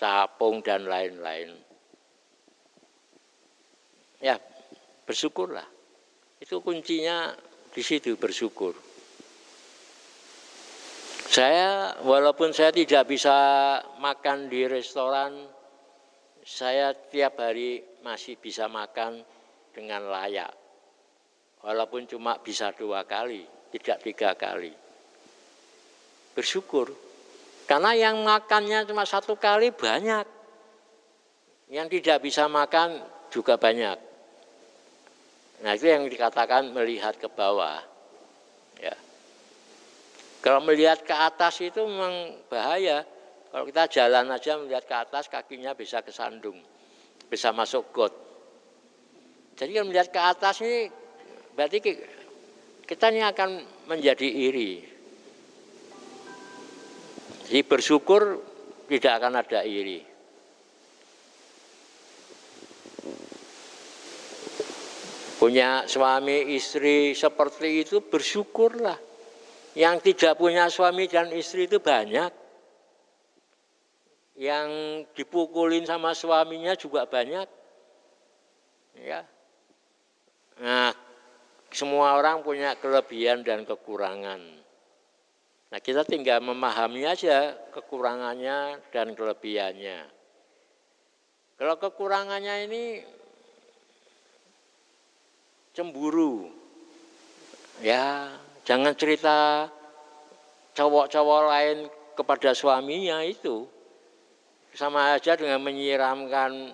capung dan lain-lain. Ya, bersyukurlah. Itu kuncinya di situ bersyukur. Saya walaupun saya tidak bisa makan di restoran, saya tiap hari masih bisa makan dengan layak. Walaupun cuma bisa dua kali, tidak tiga kali. Bersyukur. Karena yang makannya cuma satu kali banyak. Yang tidak bisa makan juga banyak. Nah itu yang dikatakan melihat ke bawah. Kalau melihat ke atas itu memang bahaya. Kalau kita jalan aja melihat ke atas kakinya bisa kesandung, bisa masuk got. Jadi kalau melihat ke atas ini berarti kita ini akan menjadi iri. Jadi bersyukur tidak akan ada iri. Punya suami istri seperti itu bersyukurlah. Yang tidak punya suami dan istri itu banyak. Yang dipukulin sama suaminya juga banyak. Ya. Nah, semua orang punya kelebihan dan kekurangan. Nah, kita tinggal memahami aja kekurangannya dan kelebihannya. Kalau kekurangannya ini cemburu, ya Jangan cerita cowok-cowok lain kepada suaminya itu. Sama aja dengan menyiramkan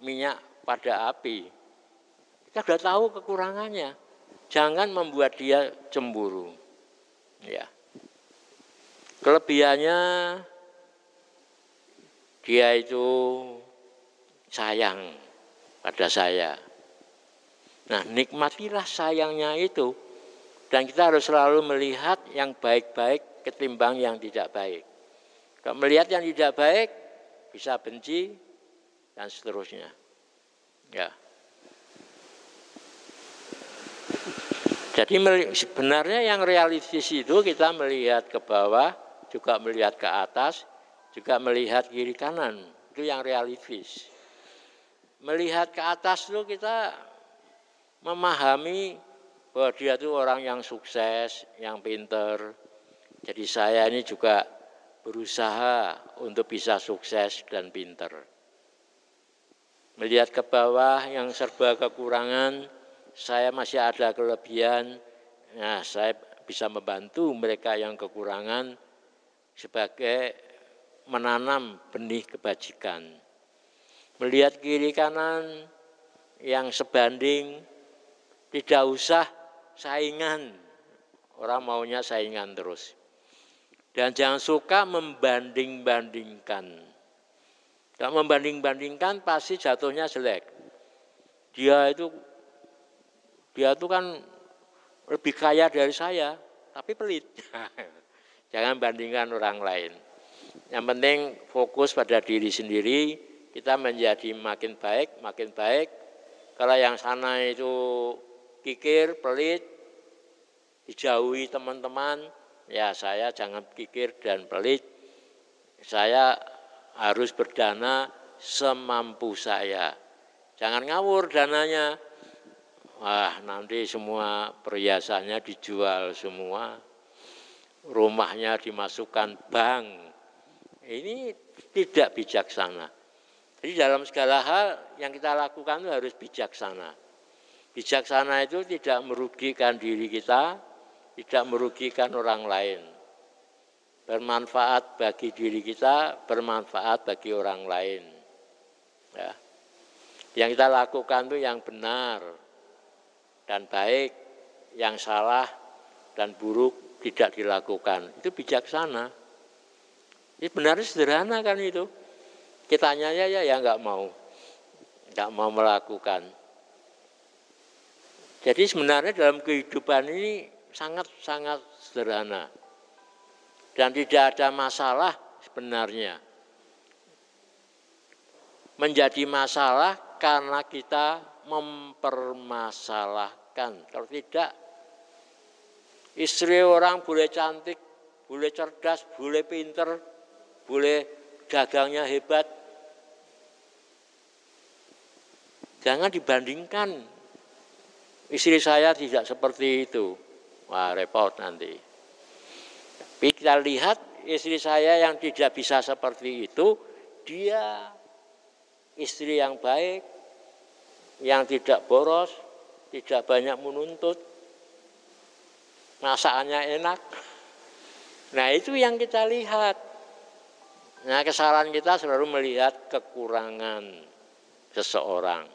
minyak pada api. Kita sudah tahu kekurangannya. Jangan membuat dia cemburu. Ya. Kelebihannya dia itu sayang pada saya. Nah, nikmatilah sayangnya itu dan kita harus selalu melihat yang baik-baik ketimbang yang tidak baik. Kalau melihat yang tidak baik, bisa benci dan seterusnya. Ya. Jadi sebenarnya yang realistis itu kita melihat ke bawah, juga melihat ke atas, juga melihat kiri kanan. Itu yang realistis. Melihat ke atas itu kita memahami bahwa dia itu orang yang sukses, yang pinter. Jadi saya ini juga berusaha untuk bisa sukses dan pinter. Melihat ke bawah yang serba kekurangan, saya masih ada kelebihan, nah saya bisa membantu mereka yang kekurangan sebagai menanam benih kebajikan. Melihat kiri kanan yang sebanding, tidak usah saingan. Orang maunya saingan terus. Dan jangan suka membanding-bandingkan. Kalau membanding-bandingkan pasti jatuhnya jelek. Dia itu dia itu kan lebih kaya dari saya, tapi pelit. Jangan bandingkan orang lain. Yang penting fokus pada diri sendiri, kita menjadi makin baik, makin baik. Kalau yang sana itu kikir, pelit, dijauhi teman-teman, ya saya jangan kikir dan pelit. Saya harus berdana semampu saya. Jangan ngawur dananya. Wah, nanti semua perhiasannya dijual semua. Rumahnya dimasukkan bank. Ini tidak bijaksana. Jadi dalam segala hal yang kita lakukan itu harus bijaksana. Bijaksana itu tidak merugikan diri kita, tidak merugikan orang lain. Bermanfaat bagi diri kita, bermanfaat bagi orang lain. Ya. Yang kita lakukan itu yang benar dan baik, yang salah dan buruk tidak dilakukan. Itu bijaksana. Ini benar sederhana kan itu. Kita ya ya ya nggak mau, nggak mau melakukan. Jadi sebenarnya dalam kehidupan ini sangat-sangat sederhana dan tidak ada masalah sebenarnya. Menjadi masalah karena kita mempermasalahkan. Kalau tidak, istri orang boleh cantik, boleh cerdas, boleh pinter, boleh dagangnya hebat, Jangan dibandingkan. Istri saya tidak seperti itu. Wah, repot nanti. Tapi kita lihat istri saya yang tidak bisa seperti itu, dia istri yang baik, yang tidak boros, tidak banyak menuntut, masakannya enak. Nah itu yang kita lihat. Nah kesalahan kita selalu melihat kekurangan seseorang.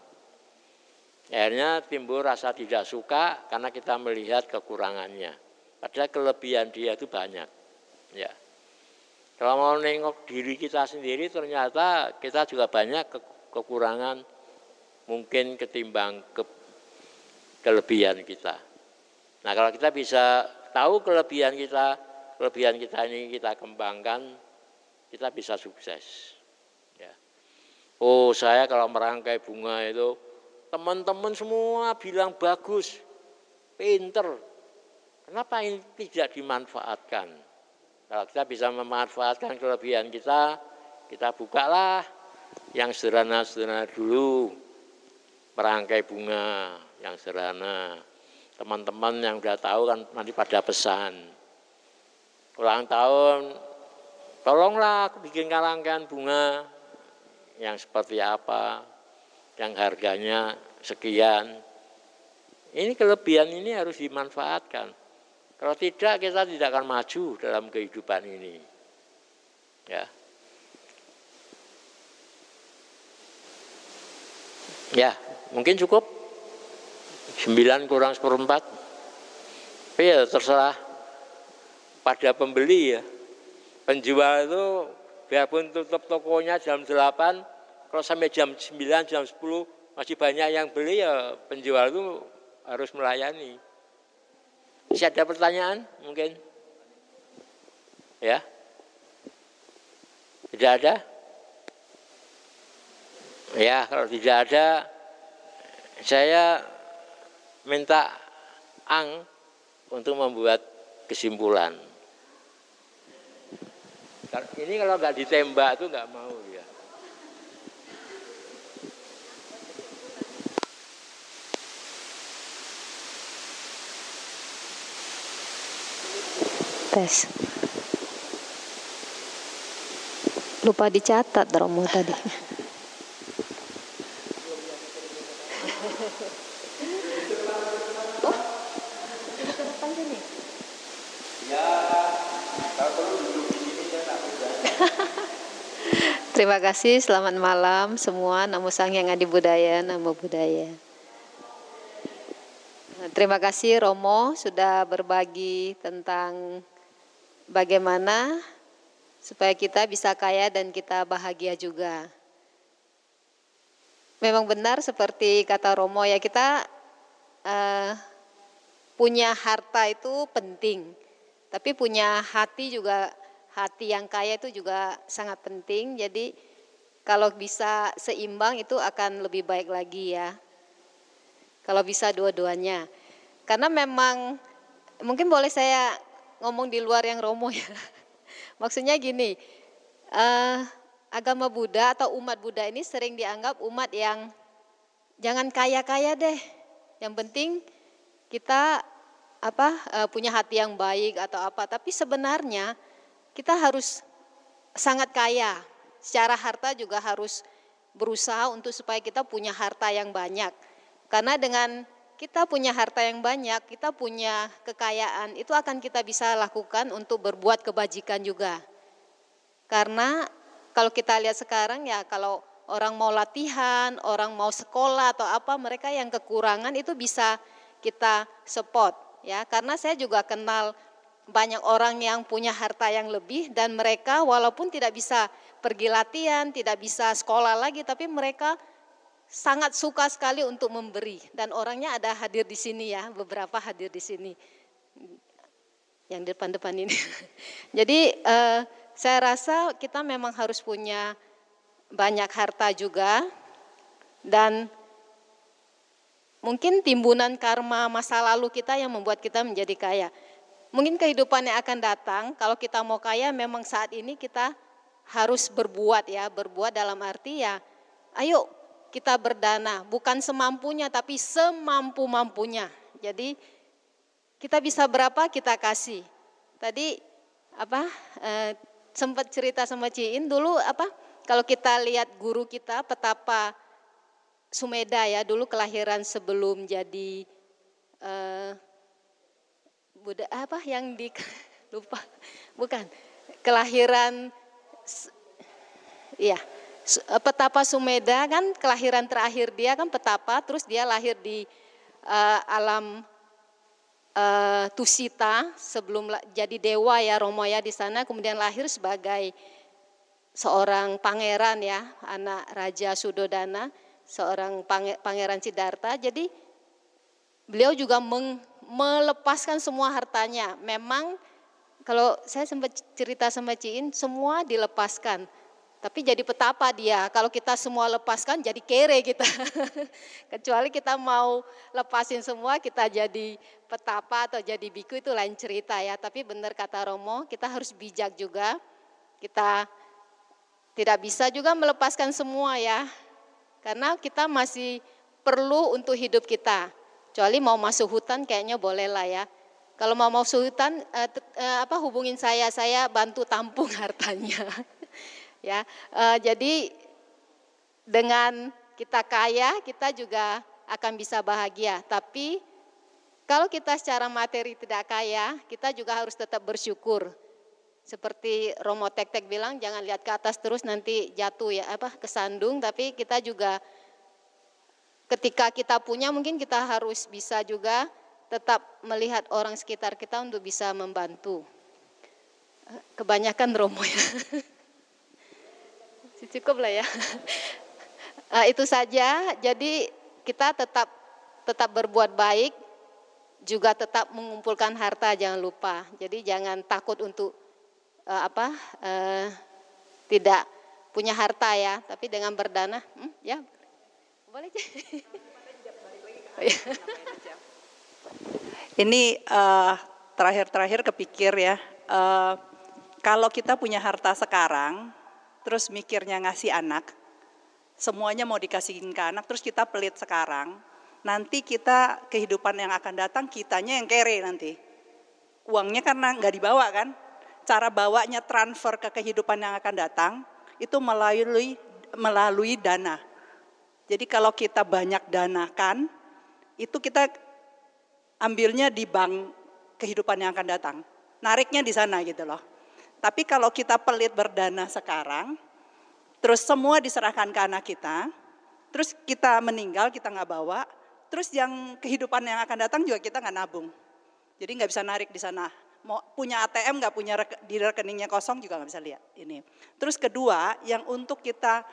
Akhirnya timbul rasa tidak suka karena kita melihat kekurangannya. Padahal kelebihan dia itu banyak. Ya. Kalau mau nengok diri kita sendiri ternyata kita juga banyak ke kekurangan mungkin ketimbang ke kelebihan kita. Nah kalau kita bisa tahu kelebihan kita, kelebihan kita ini kita kembangkan, kita bisa sukses. Ya. Oh saya kalau merangkai bunga itu Teman-teman semua bilang bagus, pinter. Kenapa ini tidak dimanfaatkan? Kalau kita bisa memanfaatkan kelebihan kita, kita bukalah yang sederhana-sederhana dulu. Merangkai bunga yang sederhana. Teman-teman yang sudah tahu kan nanti pada pesan. Ulang tahun, tolonglah aku bikinkan rangkaian bunga yang seperti apa, yang harganya sekian. Ini kelebihan ini harus dimanfaatkan. Kalau tidak kita tidak akan maju dalam kehidupan ini. Ya. Ya, mungkin cukup. 9 kurang seperempat. Tapi ya terserah pada pembeli ya. Penjual itu biarpun tutup tokonya jam 8, kalau sampai jam 9, jam 10 masih banyak yang beli ya penjual itu harus melayani. Masih ada pertanyaan mungkin? Ya? Tidak ada? Ya, kalau tidak ada, saya minta Ang untuk membuat kesimpulan. Ini kalau nggak ditembak itu nggak mau ya. proses. Lupa dicatat Romo tadi. Oh. Terima kasih, selamat malam semua. Namo Sang Yang Adi Budaya, Namo Budaya. Terima kasih Romo sudah berbagi tentang bagaimana supaya kita bisa kaya dan kita bahagia juga. Memang benar seperti kata Romo ya kita uh, punya harta itu penting, tapi punya hati juga hati yang kaya itu juga sangat penting. Jadi kalau bisa seimbang itu akan lebih baik lagi ya. Kalau bisa dua-duanya. Karena memang mungkin boleh saya ngomong di luar yang Romo ya. Maksudnya gini, uh, agama Buddha atau umat Buddha ini sering dianggap umat yang jangan kaya-kaya deh. Yang penting kita apa uh, punya hati yang baik atau apa. Tapi sebenarnya kita harus sangat kaya. Secara harta juga harus berusaha untuk supaya kita punya harta yang banyak. Karena dengan kita punya harta yang banyak, kita punya kekayaan, itu akan kita bisa lakukan untuk berbuat kebajikan juga. Karena kalau kita lihat sekarang ya kalau orang mau latihan, orang mau sekolah atau apa, mereka yang kekurangan itu bisa kita support ya. Karena saya juga kenal banyak orang yang punya harta yang lebih dan mereka walaupun tidak bisa pergi latihan, tidak bisa sekolah lagi, tapi mereka sangat suka sekali untuk memberi dan orangnya ada hadir di sini ya, beberapa hadir di sini yang depan-depan ini. Jadi eh, saya rasa kita memang harus punya banyak harta juga dan mungkin timbunan karma masa lalu kita yang membuat kita menjadi kaya. Mungkin kehidupan yang akan datang kalau kita mau kaya memang saat ini kita harus berbuat ya, berbuat dalam arti ya ayo kita berdana, bukan semampunya tapi semampu-mampunya. Jadi kita bisa berapa kita kasih. Tadi apa eh, sempat cerita sama Ciin dulu apa kalau kita lihat guru kita petapa Sumeda ya dulu kelahiran sebelum jadi uh, Buddha apa yang di lupa bukan kelahiran eh, petapa Sumeda kan kelahiran terakhir dia kan petapa terus dia lahir di uh, alam uh, Tusita sebelum jadi dewa ya Romo ya di sana kemudian lahir sebagai seorang pangeran ya anak Raja Sudodana seorang pangeran Siddhartha. Jadi beliau juga meng, melepaskan semua hartanya. Memang kalau saya sempat cerita sama Ciin semua dilepaskan tapi jadi petapa dia. Kalau kita semua lepaskan jadi kere kita. Kecuali kita mau lepasin semua kita jadi petapa atau jadi biku itu lain cerita ya. Tapi benar kata Romo, kita harus bijak juga. Kita tidak bisa juga melepaskan semua ya. Karena kita masih perlu untuk hidup kita. Kecuali mau masuk hutan kayaknya boleh lah ya. Kalau mau masuk hutan, eh, eh, apa hubungin saya, saya bantu tampung hartanya. Ya. Uh, jadi dengan kita kaya kita juga akan bisa bahagia. Tapi kalau kita secara materi tidak kaya kita juga harus tetap bersyukur. Seperti Romo Tek Tek bilang jangan lihat ke atas terus nanti jatuh ya apa kesandung. Tapi kita juga ketika kita punya mungkin kita harus bisa juga tetap melihat orang sekitar kita untuk bisa membantu. Kebanyakan Romo ya Cukup lah ya. Uh, itu saja. Jadi kita tetap tetap berbuat baik, juga tetap mengumpulkan harta jangan lupa. Jadi jangan takut untuk uh, apa uh, tidak punya harta ya, tapi dengan berdana, hmm, ya boleh. Ini uh, terakhir-terakhir kepikir ya, uh, kalau kita punya harta sekarang, terus mikirnya ngasih anak, semuanya mau dikasihin ke anak, terus kita pelit sekarang, nanti kita kehidupan yang akan datang kitanya yang kere nanti. Uangnya karena nggak dibawa kan, cara bawanya transfer ke kehidupan yang akan datang itu melalui melalui dana. Jadi kalau kita banyak danakan, itu kita ambilnya di bank kehidupan yang akan datang. Nariknya di sana gitu loh. Tapi kalau kita pelit berdana sekarang, terus semua diserahkan ke anak kita, terus kita meninggal, kita nggak bawa, terus yang kehidupan yang akan datang juga kita nggak nabung. Jadi nggak bisa narik di sana. Mau punya ATM nggak punya di rekeningnya kosong juga nggak bisa lihat ini. Terus kedua, yang untuk kita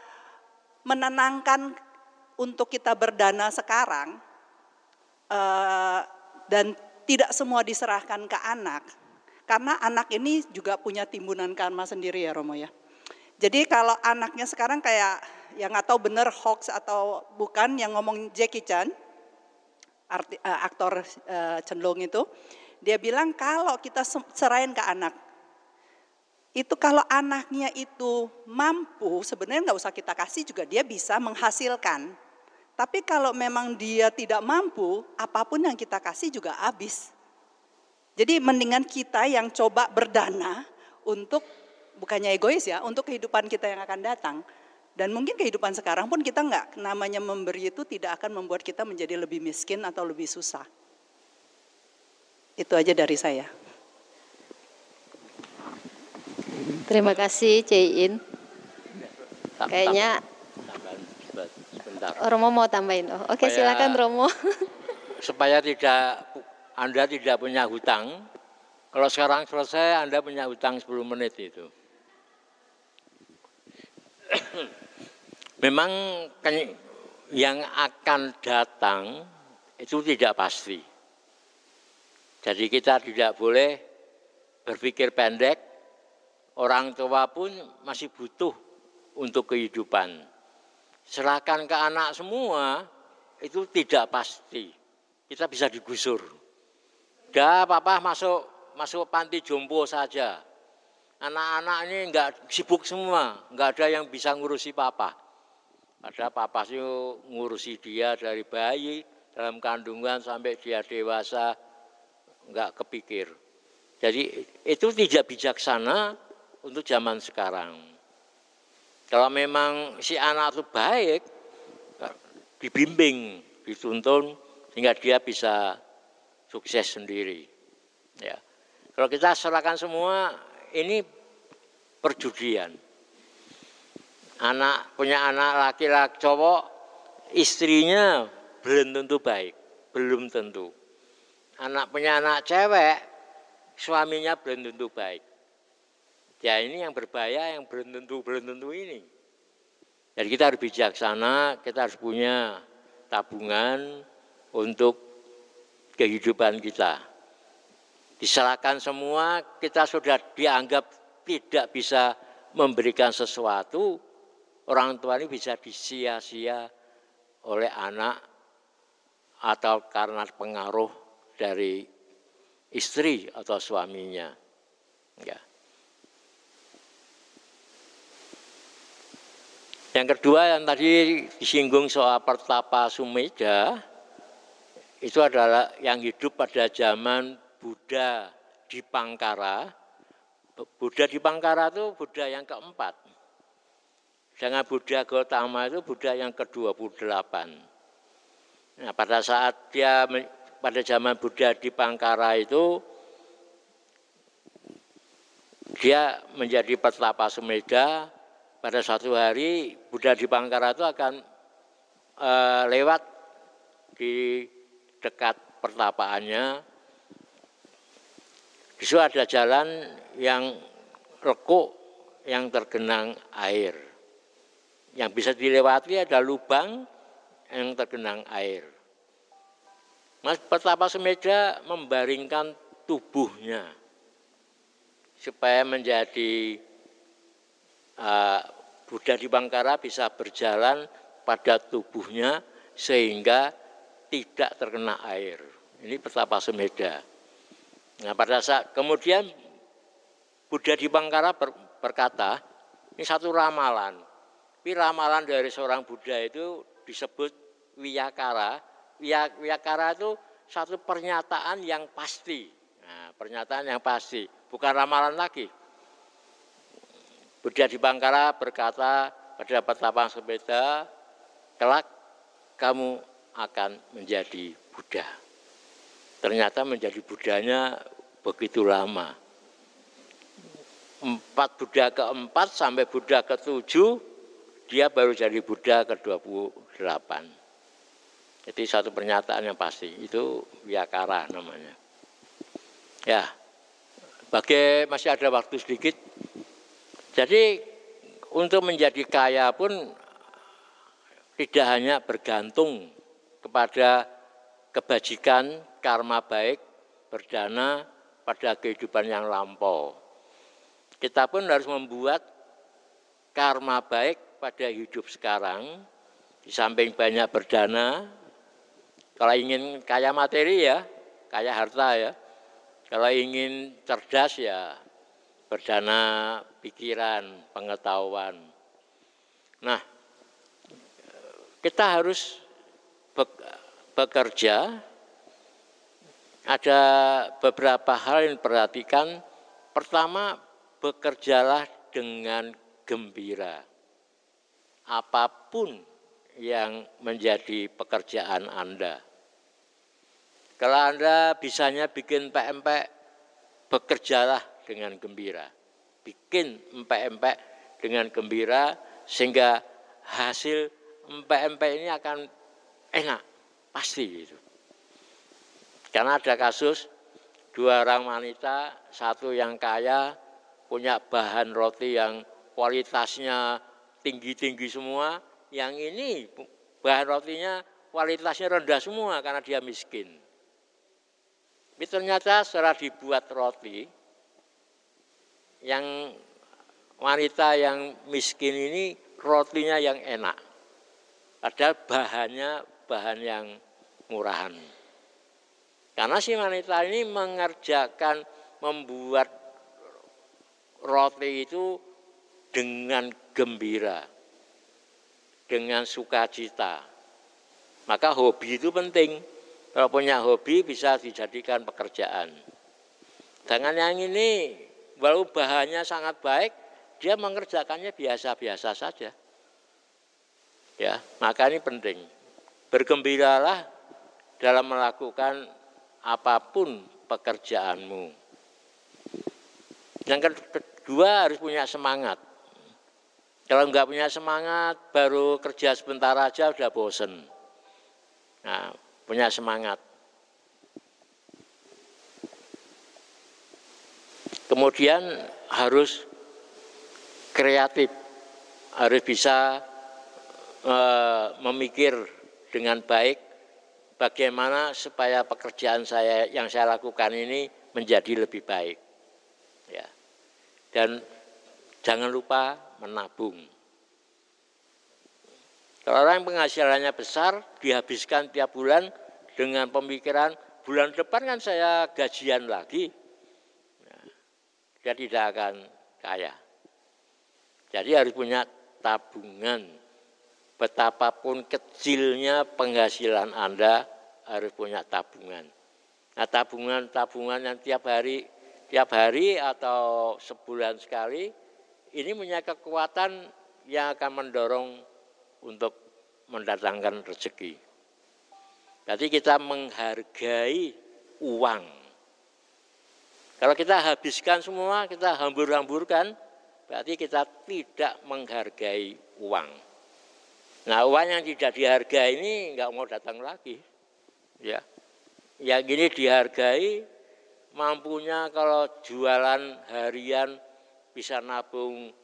menenangkan untuk kita berdana sekarang uh, dan tidak semua diserahkan ke anak, karena anak ini juga punya timbunan karma sendiri ya Romo ya. Jadi kalau anaknya sekarang kayak yang nggak tahu bener hoax atau bukan yang ngomong Jackie Chan, arti, uh, aktor uh, itu, dia bilang kalau kita serahin ke anak, itu kalau anaknya itu mampu, sebenarnya nggak usah kita kasih juga dia bisa menghasilkan. Tapi kalau memang dia tidak mampu, apa pun yang kita kasih juga habis. Jadi mendingan kita yang coba berdana untuk bukannya egois ya, untuk kehidupan kita yang akan datang. Dan mungkin kehidupan sekarang pun kita nggak namanya memberi itu tidak akan membuat kita menjadi lebih miskin atau lebih susah. Itu aja dari saya. Terima kasih Cein. Kayaknya Romo mau tambahin. Oh, Oke silakan Romo. supaya tidak Anda tidak punya hutang. Kalau sekarang selesai Anda punya hutang 10 menit itu. Memang yang akan datang itu tidak pasti. Jadi kita tidak boleh berpikir pendek, orang tua pun masih butuh untuk kehidupan. Serahkan ke anak semua itu tidak pasti. Kita bisa digusur. Dah papa masuk masuk panti jompo saja anak-anak ini enggak sibuk semua, enggak ada yang bisa ngurusi papa. Ada papa sih ngurusi dia dari bayi dalam kandungan sampai dia dewasa enggak kepikir. Jadi itu tidak bijaksana untuk zaman sekarang. Kalau memang si anak itu baik, dibimbing, dituntun sehingga dia bisa sukses sendiri. Ya. Kalau kita serahkan semua, ini perjudian. Anak punya anak laki-laki cowok, istrinya belum tentu baik, belum tentu. Anak punya anak cewek, suaminya belum tentu baik. Ya ini yang berbahaya, yang belum tentu belum tentu ini. Jadi kita harus bijaksana, kita harus punya tabungan untuk kehidupan kita diserahkan semua, kita sudah dianggap tidak bisa memberikan sesuatu, orang tua ini bisa disia-sia oleh anak atau karena pengaruh dari istri atau suaminya. Ya. Yang kedua yang tadi disinggung soal pertapa Sumeda, itu adalah yang hidup pada zaman Buddha di Pangkara. Buddha di Pangkara itu Buddha yang keempat. Dengan Buddha Gautama itu Buddha yang ke-28. Nah, pada saat dia pada zaman Buddha di Pangkara itu dia menjadi petapa semeda pada suatu hari Buddha di Pangkara itu akan e, lewat di dekat pertapaannya di situ ada jalan yang lekuk yang tergenang air. Yang bisa dilewati ada lubang yang tergenang air. Mas Petapa Semeda membaringkan tubuhnya supaya menjadi uh, Buddha di Bangkara bisa berjalan pada tubuhnya sehingga tidak terkena air. Ini Petapa Semeda. Nah pada saat kemudian Buddha di Bangkara ber, berkata, ini satu ramalan. Tapi ramalan dari seorang Buddha itu disebut wiyakara. Wiyakara itu satu pernyataan yang pasti. Nah, pernyataan yang pasti, bukan ramalan lagi. Buddha di Bangkara berkata pada petapang sepeda, kelak kamu akan menjadi Buddha ternyata menjadi budanya begitu lama. Empat Buddha keempat sampai Buddha ketujuh dia baru jadi Buddha ke-28. Jadi satu pernyataan yang pasti, itu Wiakara namanya. Ya, bagi masih ada waktu sedikit. Jadi untuk menjadi kaya pun tidak hanya bergantung kepada kebajikan, karma baik, berdana pada kehidupan yang lampau. Kita pun harus membuat karma baik pada hidup sekarang, di samping banyak berdana, kalau ingin kaya materi ya, kaya harta ya. Kalau ingin cerdas ya berdana pikiran, pengetahuan. Nah, kita harus bekerja. Ada beberapa hal yang diperhatikan. Pertama, bekerjalah dengan gembira. Apa pun yang menjadi pekerjaan Anda. Kalau Anda bisanya bikin empek-empek, bekerjalah dengan gembira. Bikin empek-empek dengan gembira sehingga hasil empek-empek ini akan enak, pasti gitu. Karena ada kasus dua orang wanita, satu yang kaya punya bahan roti yang kualitasnya tinggi-tinggi semua, yang ini bahan rotinya kualitasnya rendah semua karena dia miskin. Tapi ternyata setelah dibuat roti, yang wanita yang miskin ini rotinya yang enak. Padahal bahannya bahan yang murahan. Karena si wanita ini mengerjakan membuat roti itu dengan gembira dengan sukacita. Maka hobi itu penting. Kalau punya hobi bisa dijadikan pekerjaan. Dengan yang ini, walau bahannya sangat baik, dia mengerjakannya biasa-biasa saja. Ya, maka ini penting. Bergembiralah dalam melakukan apa pun pekerjaanmu. Yang kedua harus punya semangat. Kalau nggak punya semangat, baru kerja sebentar aja udah bosen. Nah, punya semangat. Kemudian harus kreatif, harus bisa e, memikir dengan baik bagaimana supaya pekerjaan saya yang saya lakukan ini menjadi lebih baik. Ya. Dan jangan lupa menabung. Kalau orang yang penghasilannya besar, dihabiskan tiap bulan dengan pemikiran bulan depan kan saya gajian lagi, nah, dia tidak akan kaya. Jadi harus punya tabungan. Betapapun kecilnya penghasilan Anda harus punya tabungan. Nah tabungan-tabungan yang tiap hari, tiap hari atau sebulan sekali ini punya kekuatan yang akan mendorong untuk mendatangkan rezeki. Jadi kita menghargai uang. Kalau kita habiskan semua, kita hambur-hamburkan, berarti kita tidak menghargai uang. Nah uang yang tidak dihargai ini nggak mau datang lagi. Ya, yang gini dihargai, mampunya kalau jualan harian bisa nabung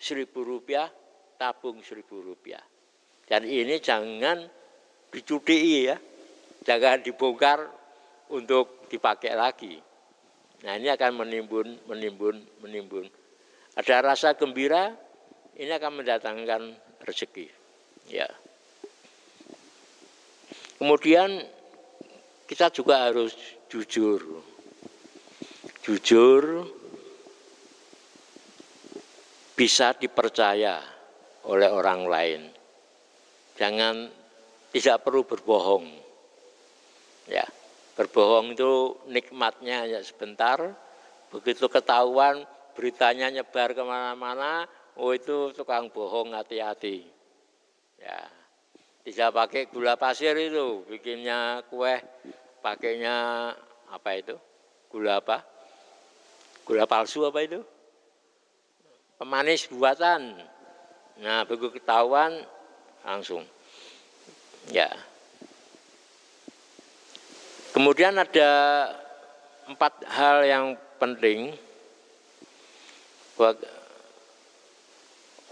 seribu rupiah, tabung seribu rupiah. Dan ini jangan dicudii ya, jangan dibongkar untuk dipakai lagi. Nah ini akan menimbun, menimbun, menimbun. Ada rasa gembira, ini akan mendatangkan rezeki. Ya. Kemudian kita juga harus jujur. Jujur bisa dipercaya oleh orang lain. Jangan tidak perlu berbohong. Ya, berbohong itu nikmatnya hanya sebentar. Begitu ketahuan beritanya nyebar ke mana-mana, oh itu tukang bohong hati-hati. Ya, tidak pakai gula pasir itu, bikinnya kue, pakainya apa itu? Gula apa? Gula palsu apa itu? pemanis buatan. Nah, begitu ketahuan langsung. Ya. Kemudian ada empat hal yang penting buat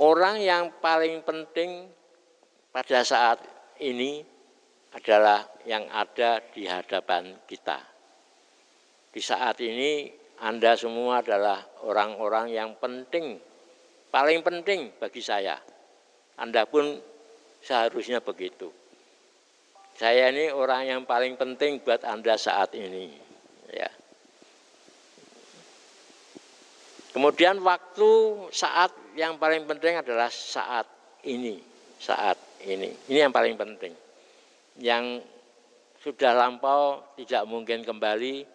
orang yang paling penting pada saat ini adalah yang ada di hadapan kita. Di saat ini Anda semua adalah orang-orang yang penting, paling penting bagi saya. Anda pun seharusnya begitu. Saya ini orang yang paling penting buat Anda saat ini. Ya. Kemudian waktu saat yang paling penting adalah saat ini, saat ini. Ini yang paling penting. Yang sudah lampau tidak mungkin kembali,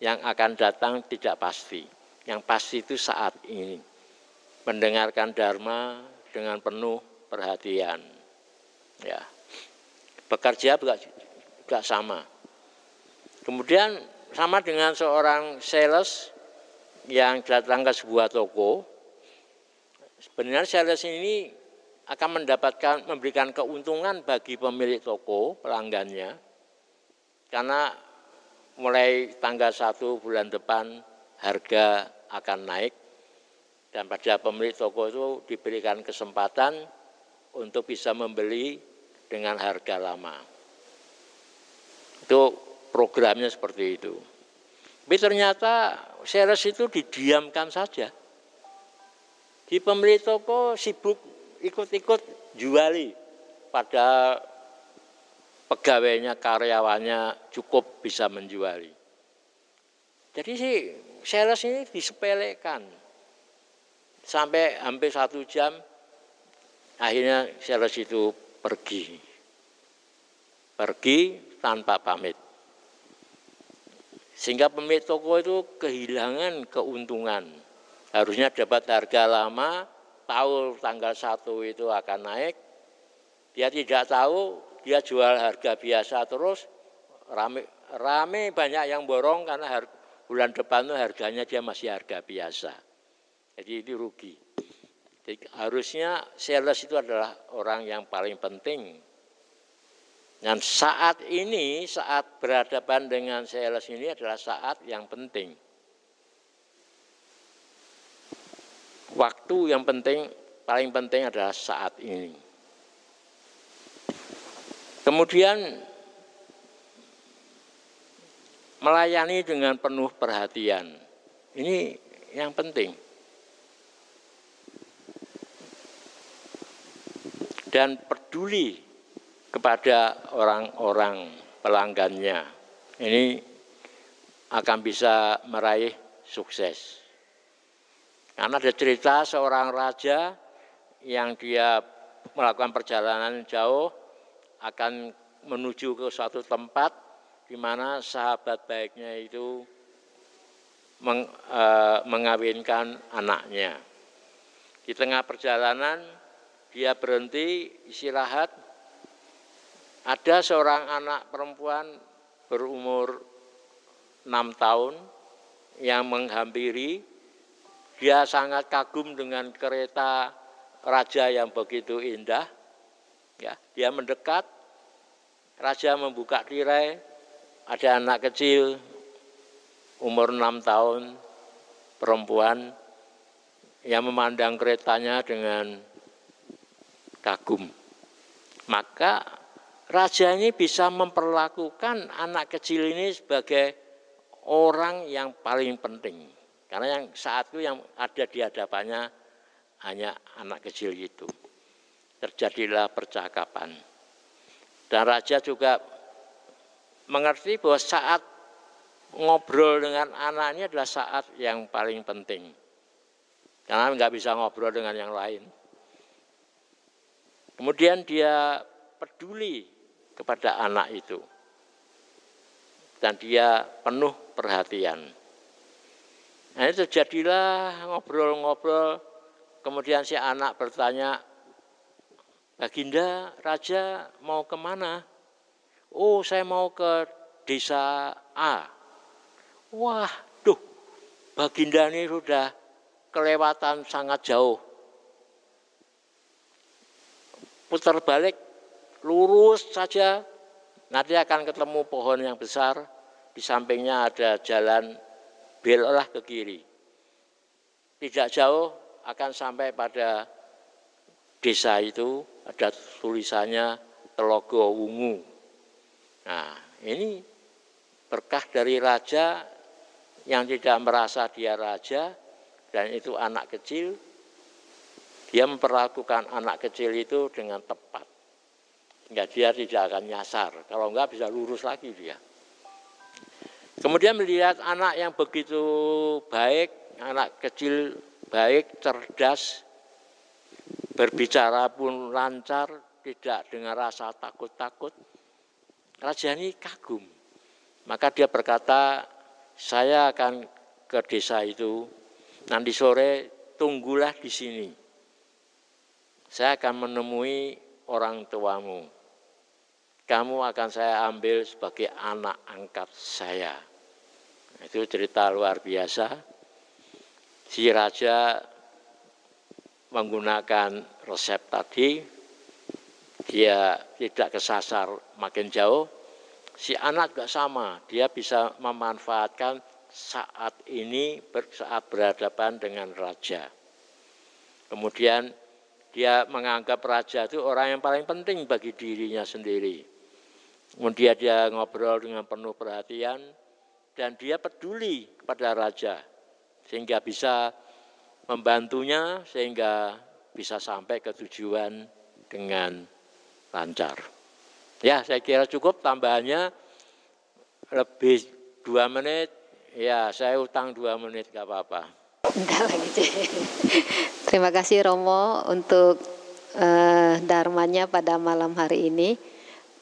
yang akan datang tidak pasti. Yang pasti itu saat ini. Mendengarkan dharma dengan penuh perhatian. Ya. Bekerja juga, juga sama. Kemudian sama dengan seorang sales yang datang ke sebuah toko, sebenarnya sales ini akan mendapatkan memberikan keuntungan bagi pemilik toko pelanggannya karena mulai tanggal 1 bulan depan harga akan naik dan pada pemilik toko itu diberikan kesempatan untuk bisa membeli dengan harga lama. Itu programnya seperti itu. Tapi ternyata sales itu didiamkan saja. Di pemilik toko sibuk ikut-ikut juali pada pegawainya, karyawannya cukup bisa menjuali. Jadi sih sales ini disepelekan. Sampai hampir satu jam, akhirnya sales itu pergi. Pergi tanpa pamit. Sehingga pemilik toko itu kehilangan keuntungan. Harusnya dapat harga lama, tahu tanggal satu itu akan naik. Dia tidak tahu, dia jual harga biasa terus, rame, rame banyak yang borong karena harga, bulan depan itu harganya dia masih harga biasa. Jadi itu rugi. Jadi harusnya sales itu adalah orang yang paling penting dan saat ini, saat berhadapan dengan sales ini adalah saat yang penting. Waktu yang penting, paling penting adalah saat ini. Kemudian melayani dengan penuh perhatian. Ini yang penting. Dan peduli kepada orang-orang pelanggannya. Ini akan bisa meraih sukses. Karena ada cerita seorang raja yang dia melakukan perjalanan jauh akan menuju ke suatu tempat di mana sahabat baiknya itu meng, e, mengawinkan anaknya. Di tengah perjalanan dia berhenti istirahat ada seorang anak perempuan berumur enam tahun yang menghampiri, dia sangat kagum dengan kereta raja yang begitu indah. Ya, dia mendekat, raja membuka tirai, ada anak kecil umur enam tahun, perempuan yang memandang keretanya dengan kagum. Maka raja ini bisa memperlakukan anak kecil ini sebagai orang yang paling penting. Karena yang saat itu yang ada di hadapannya hanya anak kecil itu. Terjadilah percakapan. Dan raja juga mengerti bahwa saat ngobrol dengan anaknya adalah saat yang paling penting. Karena nggak bisa ngobrol dengan yang lain. Kemudian dia peduli kepada anak itu. Dan dia penuh perhatian. Nah itu terjadilah ngobrol-ngobrol, kemudian si anak bertanya, Baginda, Raja mau ke mana? Oh saya mau ke desa A. Wah, duh, Baginda ini sudah kelewatan sangat jauh. putar balik lurus saja nanti akan ketemu pohon yang besar di sampingnya ada jalan beloklah ke kiri tidak jauh akan sampai pada desa itu ada tulisannya Telogo Wungu nah ini berkah dari raja yang tidak merasa dia raja dan itu anak kecil dia memperlakukan anak kecil itu dengan tepat. Sehingga dia tidak akan nyasar. Kalau enggak bisa lurus lagi dia. Kemudian melihat anak yang begitu baik, anak kecil baik, cerdas, berbicara pun lancar, tidak dengan rasa takut-takut. Raja ini kagum. Maka dia berkata, saya akan ke desa itu, nanti sore tunggulah di sini saya akan menemui orang tuamu. Kamu akan saya ambil sebagai anak angkat saya. Itu cerita luar biasa. Si raja menggunakan resep tadi, dia tidak kesasar makin jauh. Si anak juga sama, dia bisa memanfaatkan saat ini saat berhadapan dengan raja. Kemudian dia menganggap raja itu orang yang paling penting bagi dirinya sendiri. Kemudian dia ngobrol dengan penuh perhatian dan dia peduli kepada raja sehingga bisa membantunya sehingga bisa sampai ke tujuan dengan lancar. Ya, saya kira cukup tambahannya lebih dua menit. Ya, saya utang dua menit, gak apa-apa. Enggak lagi, Terima kasih Romo untuk uh, dharmanya pada malam hari ini.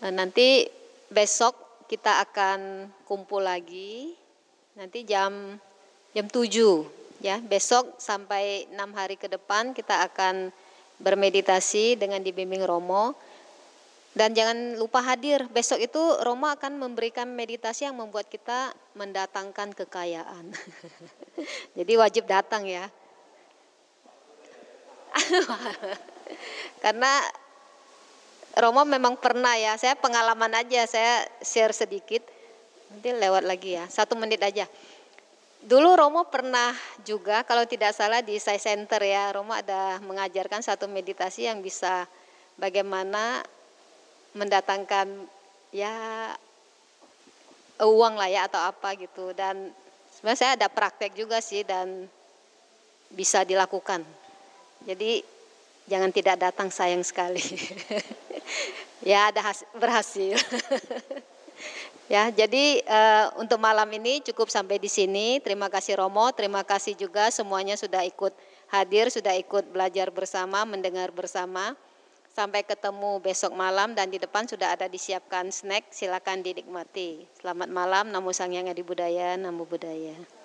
Uh, nanti besok kita akan kumpul lagi. Nanti jam jam 7 ya. Besok sampai enam hari ke depan kita akan bermeditasi dengan dibimbing Romo. Dan jangan lupa hadir. Besok itu Romo akan memberikan meditasi yang membuat kita mendatangkan kekayaan. Jadi wajib datang ya. Karena Romo memang pernah ya, saya pengalaman aja, saya share sedikit. Nanti lewat lagi ya, satu menit aja. Dulu Romo pernah juga, kalau tidak salah di Sai Center ya, Romo ada mengajarkan satu meditasi yang bisa bagaimana mendatangkan ya uang lah ya atau apa gitu dan sebenarnya saya ada praktek juga sih dan bisa dilakukan. Jadi jangan tidak datang sayang sekali. ya ada berhasil. ya, jadi uh, untuk malam ini cukup sampai di sini. Terima kasih Romo, terima kasih juga semuanya sudah ikut hadir, sudah ikut belajar bersama, mendengar bersama. Sampai ketemu besok malam dan di depan sudah ada disiapkan snack, silakan dinikmati. Selamat malam, Namo Sang Yang Adi Budaya, Namo Budaya.